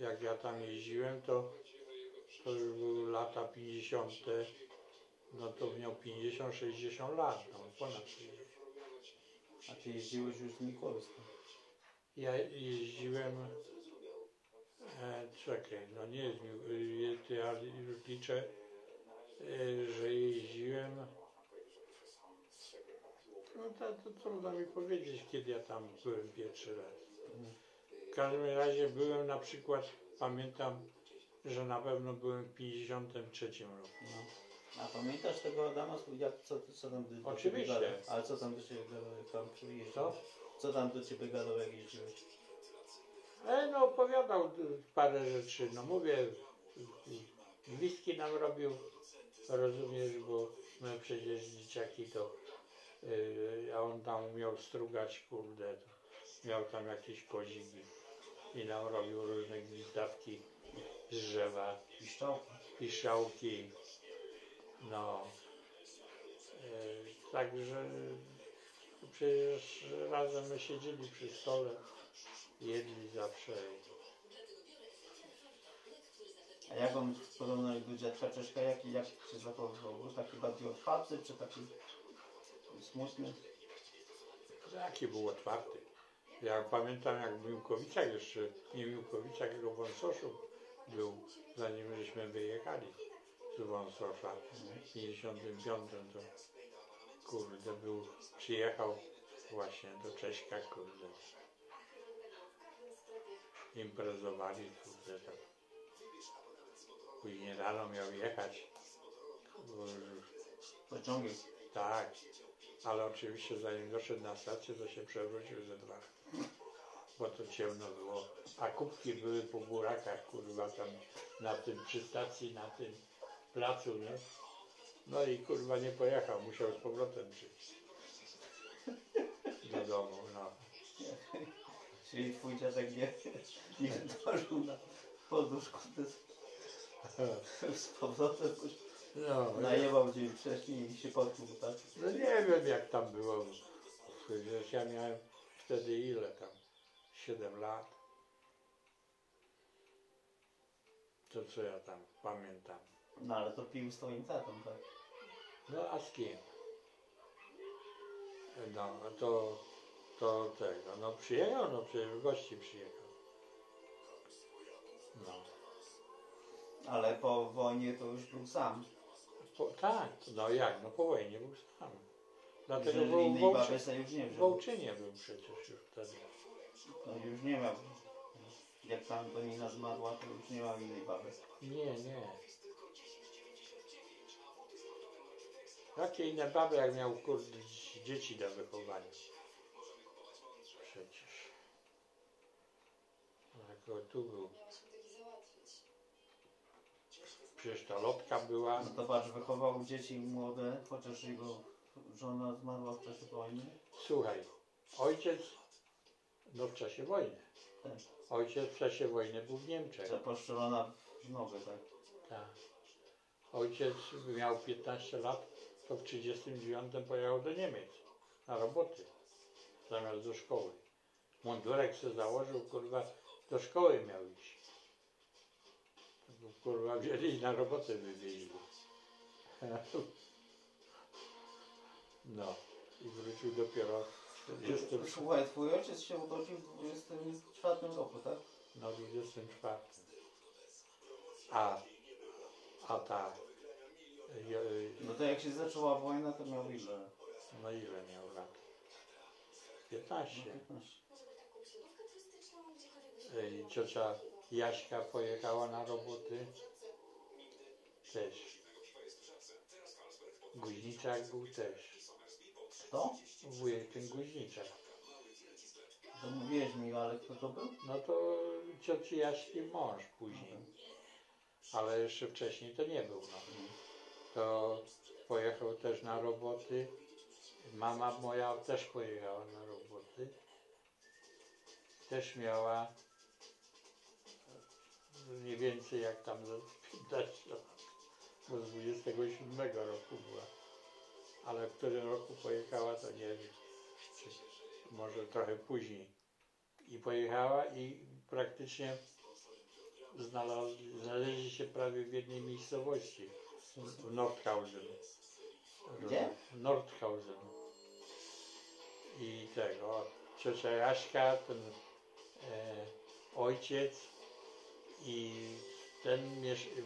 jak ja tam jeździłem, to, to już były lata 50, no to miał 50-60 lat, no ponad 60. A ty jeździłeś już z Mikołajskim. Ja jeździłem, e, czekaj, no nie jest mi, ja już liczę, e, że jeździłem, no to, to trudno mi powiedzieć, kiedy ja tam byłem pierwszy raz. W każdym razie byłem na przykład, pamiętam, że na pewno byłem w 53 roku. No. A pamiętasz tego Adama, jak, co, co tam Oczywiście. Ale co tam tam przyjeżdżał? Co? Tam do ciebie gadał, jak jeździłeś? E, no opowiadał parę rzeczy, no mówię, whisky nam robił, rozumiesz, bo my przecież dzieciaki to, y, a on tam umiał strugać, kurde, to miał tam jakieś koziki i nam robił różne gwizdawki z drzewa, Piszczał? piszczałki, no, e, także przecież razem my siedzieli przy stole, jedli zawsze. A jak on w porównaniu do dziadka Czeszka, jak, jak się zachowywał? Był taki bardziej otwarty, czy taki smutny? Jaki był otwarty. Ja pamiętam jak w Miłkowicach jeszcze, nie Miłkowicach, tylko w Wąsoszu był, zanim żeśmy wyjechali z Wąsosza w 55 to kurde był, przyjechał właśnie do Cześka, kurde. Imprezowali, kurde tak. Później rano miał jechać. Pociągiem. tak, ale oczywiście zanim doszedł na stację, to się przewrócił ze dwa. Bo to ciemno było. A kubki były po burakach, kurwa, tam na tym, przy stacji, na tym placu, nie? No i kurwa nie pojechał, musiał z powrotem przyjść. Do domu, no. Czyli twój dziadek nie, nie zdążył na poduszku z, z powrotem. No, Najebał dzień wcześniej i się potłuł, tak? no nie wiem jak tam było. Przecież ja miałem wtedy ile tam? 7 lat. To co ja tam pamiętam. No ale to pił z twoim tatą, tak? No a z kim? No to, to tego, no przyjechał, no przecież gości przyjechał. No. Ale po wojnie to już był sam. Po, tak, no jak, no po wojnie był sam. Dlatego Że był innej Wołczy, sobie już nie wziął. Wołczynie był przecież już wtedy. No już nie miał. Jak ta Antonina zmarła, to już nie ma innej baby. Nie, nie. Jakie inne baby, jak miał kurde dzieci do wychowania? Przecież. Jak tu był. Przecież ta lotka była. No to patrz, wychował dzieci młode, chociaż jego żona zmarła w czasie wojny. Słuchaj, ojciec, no w czasie wojny. Tak. Ojciec w czasie wojny był w Niemczech. Zaposzczelona w nogę, tak? Tak. Ojciec miał 15 lat, to w 39 pojechał do Niemiec na roboty zamiast do szkoły. Mundurek sobie założył, kurwa, do szkoły miał iść. Kurwa, wzięli i na robotę wywieźli. No. I wrócił dopiero w 40, Słuchaj, twój ojciec się urodził w 24 roku, tak? no, 24. A, a ta, jo- No to jak się zaczęła wojna, to miał ile? no ile miał lat? 15. 15. I ciocia Jaśka pojechała na roboty. Też. Guźniczak był też. Kto? Wujek ten Guźniczak. To mówiłeś mi, ale kto to był? No to cioci Jaśki mąż później. Ale jeszcze wcześniej to nie był. No. To pojechał też na roboty. Mama moja też pojechała na roboty. Też miała mniej więcej jak tam za 15 lat. Bo z 27 roku była. Ale w którym roku pojechała to nie wiem. Może trochę później. I pojechała i praktycznie znalazli, znaleźli się prawie w jednej miejscowości. W Nordhausen. Gdzie? W Nordhausen. I tego, ciocia Jaśka, ten e, ojciec i ten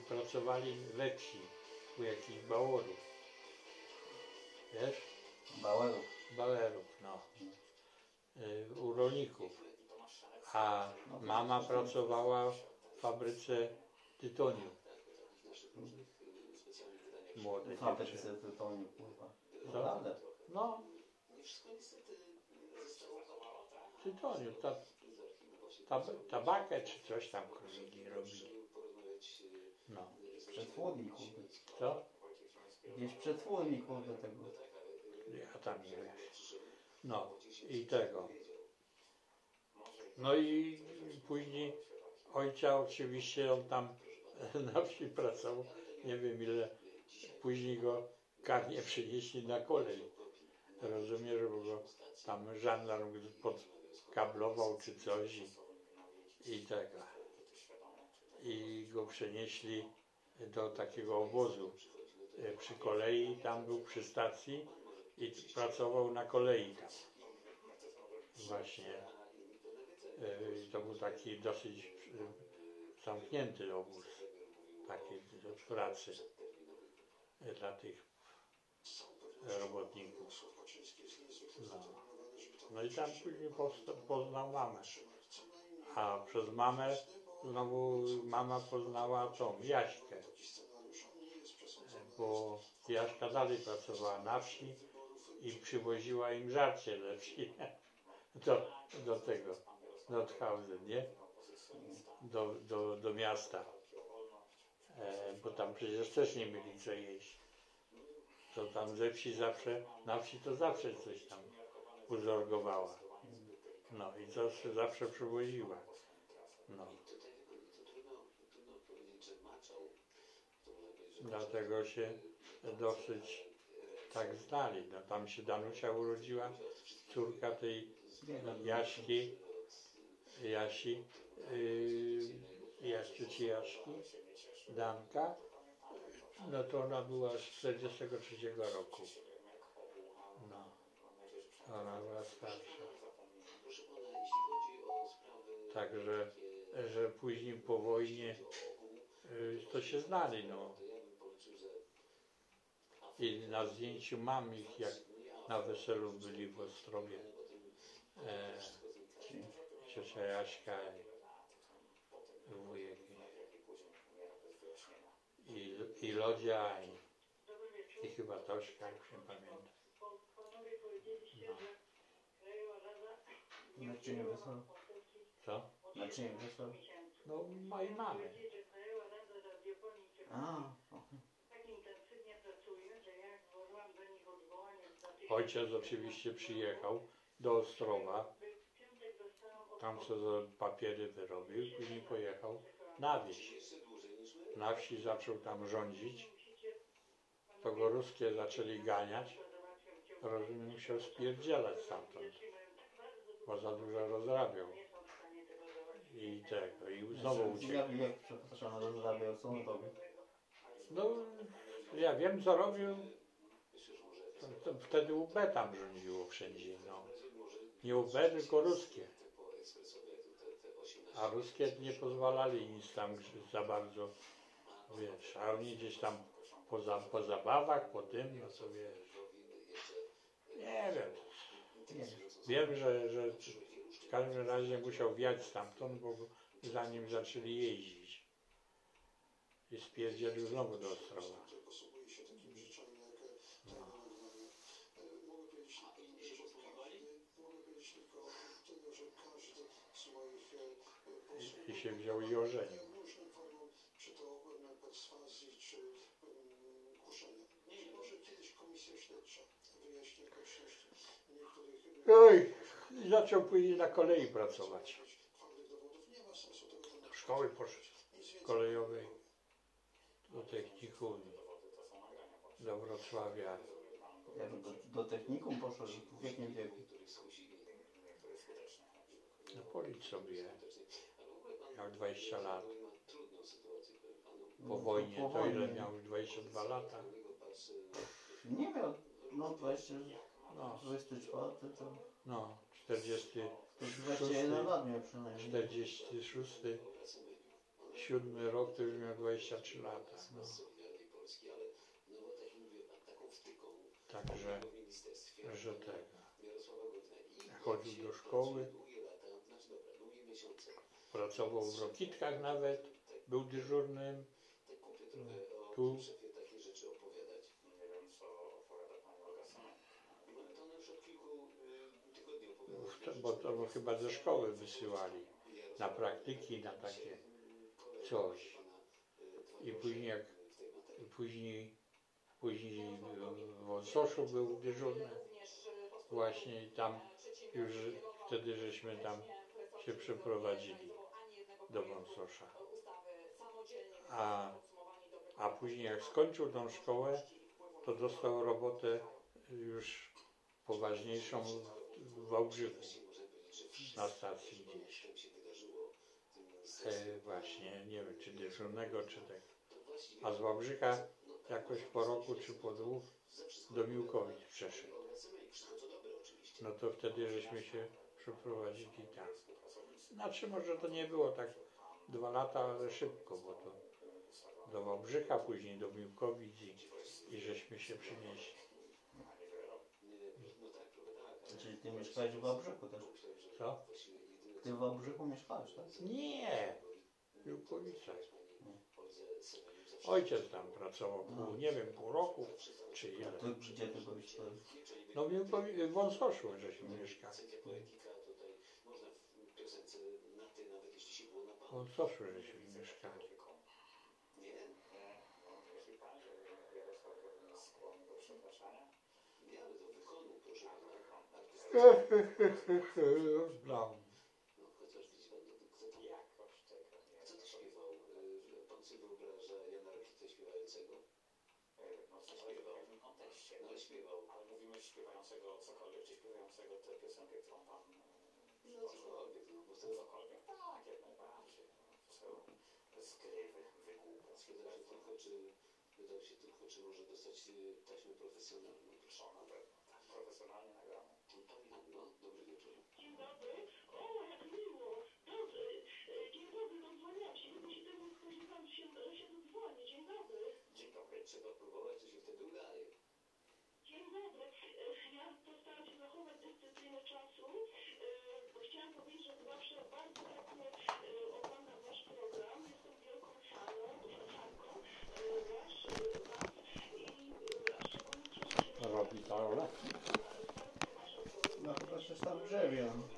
pracowali we wsi u jakichś bałorów. Wiesz? Bauerów. Bauerów, no. Y, U rolników. A mama pracowała w fabryce tytoniu. W dziewczyny. fabryce tytoniu, kurwa. Co? Naprawdę. No, tytoniu, ta, ta, tabakę czy coś tam króliki robili. No, Przetwórnik, kurde. co? Gdzieś przetwórnik, kurde, tego. Ja tam nie wiem. No i tego. No i później ojca oczywiście on tam na wsi pracował. Nie wiem ile później go karnie przynieśli na kolej. Rozumiesz, bo go tam żandarm podkablował czy coś i, i tego. I go przenieśli do takiego obozu e, przy kolei, tam był przy stacji i pracował na kolei tam. Właśnie. e, To był taki dosyć e, zamknięty obóz, taki do pracy dla tych robotników. No, no i tam później poznał mamę. A przez mamę znowu mama poznała tą Jaśkę. Bo Jaśka dalej pracowała na wsi i przywoziła im żarcie ze wsi do, do tego, do Nordhausen, nie? Do, do, do miasta. E, bo tam przecież też nie mieli co jeść. To tam ze wsi zawsze, na wsi to zawsze coś tam uzorgowała. No i się zawsze przywoziła. No. Dlatego się dosyć tak znali. No, tam się Danusia urodziła, córka tej Jaśki, Jasi, yy, Jaś, Jaszki, Danka. No to ona była z 43 roku. No. Ona była starsza. Także, że później po wojnie y, to się znali, no. I na zdjęciu mam ich, jak na weselu byli w Ostrowie. E, ciocia Jaśka wujek jak i później umiera bez wyjaśnienia. i, i Lodzia i, i chyba Tośka, już nie pamiętam. No. Na czyje wesele? Co? Na czyje wesele? No mojej mamy. A, Ojciec oczywiście przyjechał do Ostrowa. Tam co za papiery wyrobił, później pojechał na wieś. Na wsi zaczął tam rządzić. To go ruskie zaczęli ganiać. Rozumiem, musiał spierdzielać stamtąd, bo za dużo rozrabiał. I tego, i znowu uciekł. Jak, przepraszam, rozrabiał, co on robił? No, ja wiem co robił. To, to wtedy UB tam rządziło wszędzie, no. Nie UB, tylko ruskie. A ruskie nie pozwalali nic tam za bardzo, wiesz, a oni gdzieś tam po, za, po zabawach, po tym, no to wiesz. Nie wiem. Wiem, że, że w każdym razie musiał wiać stamtąd, bo zanim zaczęli jeździć. I spierdzielił znowu do Ostrowa. No. I się wziął i ożenił. Oj, i zaczął później na kolei pracować. Do szkoły poszedł kolejowej, do technikum, do Wrocławia. Ja do, do technikum poszedł w wiekiem wieku. No policz sobie, miał 20 lat. Po wojnie po to ile wojnie. miał? 22 lata. Nie miał, no 20, No, 24 to, no 40, to 21 lat miał przynajmniej. 46, 7 rok to już miał 23 lata. No. Także, że tego. Chodził do szkoły, pracował w Rokitkach nawet, był dyżurnym. Tu Nie wiem, co opowiada pani Olga sama. w te- bo to chyba ze szkoły wysyłali na praktyki, na takie coś. I później jak później, później w Wąsoszu był dyżurny. Właśnie i tam już wtedy żeśmy tam się przeprowadzili do Wąsosza. A, a później jak skończył tą szkołę, to dostał robotę już poważniejszą w Wałbrzychu na stacji gdzieś. E, właśnie, nie wiem czy dyżurnego, czy tak. A z Wałbrzycha jakoś po roku czy po dwóch do Miłkowic przeszedł. No to wtedy żeśmy się przeprowadzili tam. Znaczy może to nie było tak dwa lata, ale szybko, bo to do Wałbrzycha, później do Miłkowic i, i żeśmy się przynieśli. Czyli ty mieszkałeś w Wałbrzychu też. Co? Ty w Wałbrzychu mieszkałeś, tak? Nie, w Miłkowicach. Ojciec tam pracował pół, nie wiem, pół roku, czy ile. To gdzie ty byłeś? No w w Wąsoszu żeśmy mieszkali. W Wąsoszu żeśmy mieszkali. Jeśli pan, że Jarosław Gowin skłonni do przepraszania, Braun. jakość tego nie Co ty śpiewał? Y, Pan sobie wyobraża Jana Rokitę śpiewającego? No coś w pewnym ale śpiewał. Ale mówimy śpiewającego cokolwiek, czy śpiewającego tę piosenkę, którą pan No cokolwiek, no bo to cokolwiek. Tak, jak najbardziej. Są zgrywy, wygłupy. pytał się tylko, czy może dostać taśmę profesjonalną. Proszę. Na pewno. trzeba próbować, to się wtedy udaje. Dzień dobry. E, ja postaram się zachować dyscyplinę czasu, e, bo chciałam powiedzieć, że zawsze bardzo chętnie e, oglądam Wasz program. Jestem wielką faną, fanką Wasz, Was i szczególnie cieszę się, Robi tak. to, No proszę, tam drzewiam.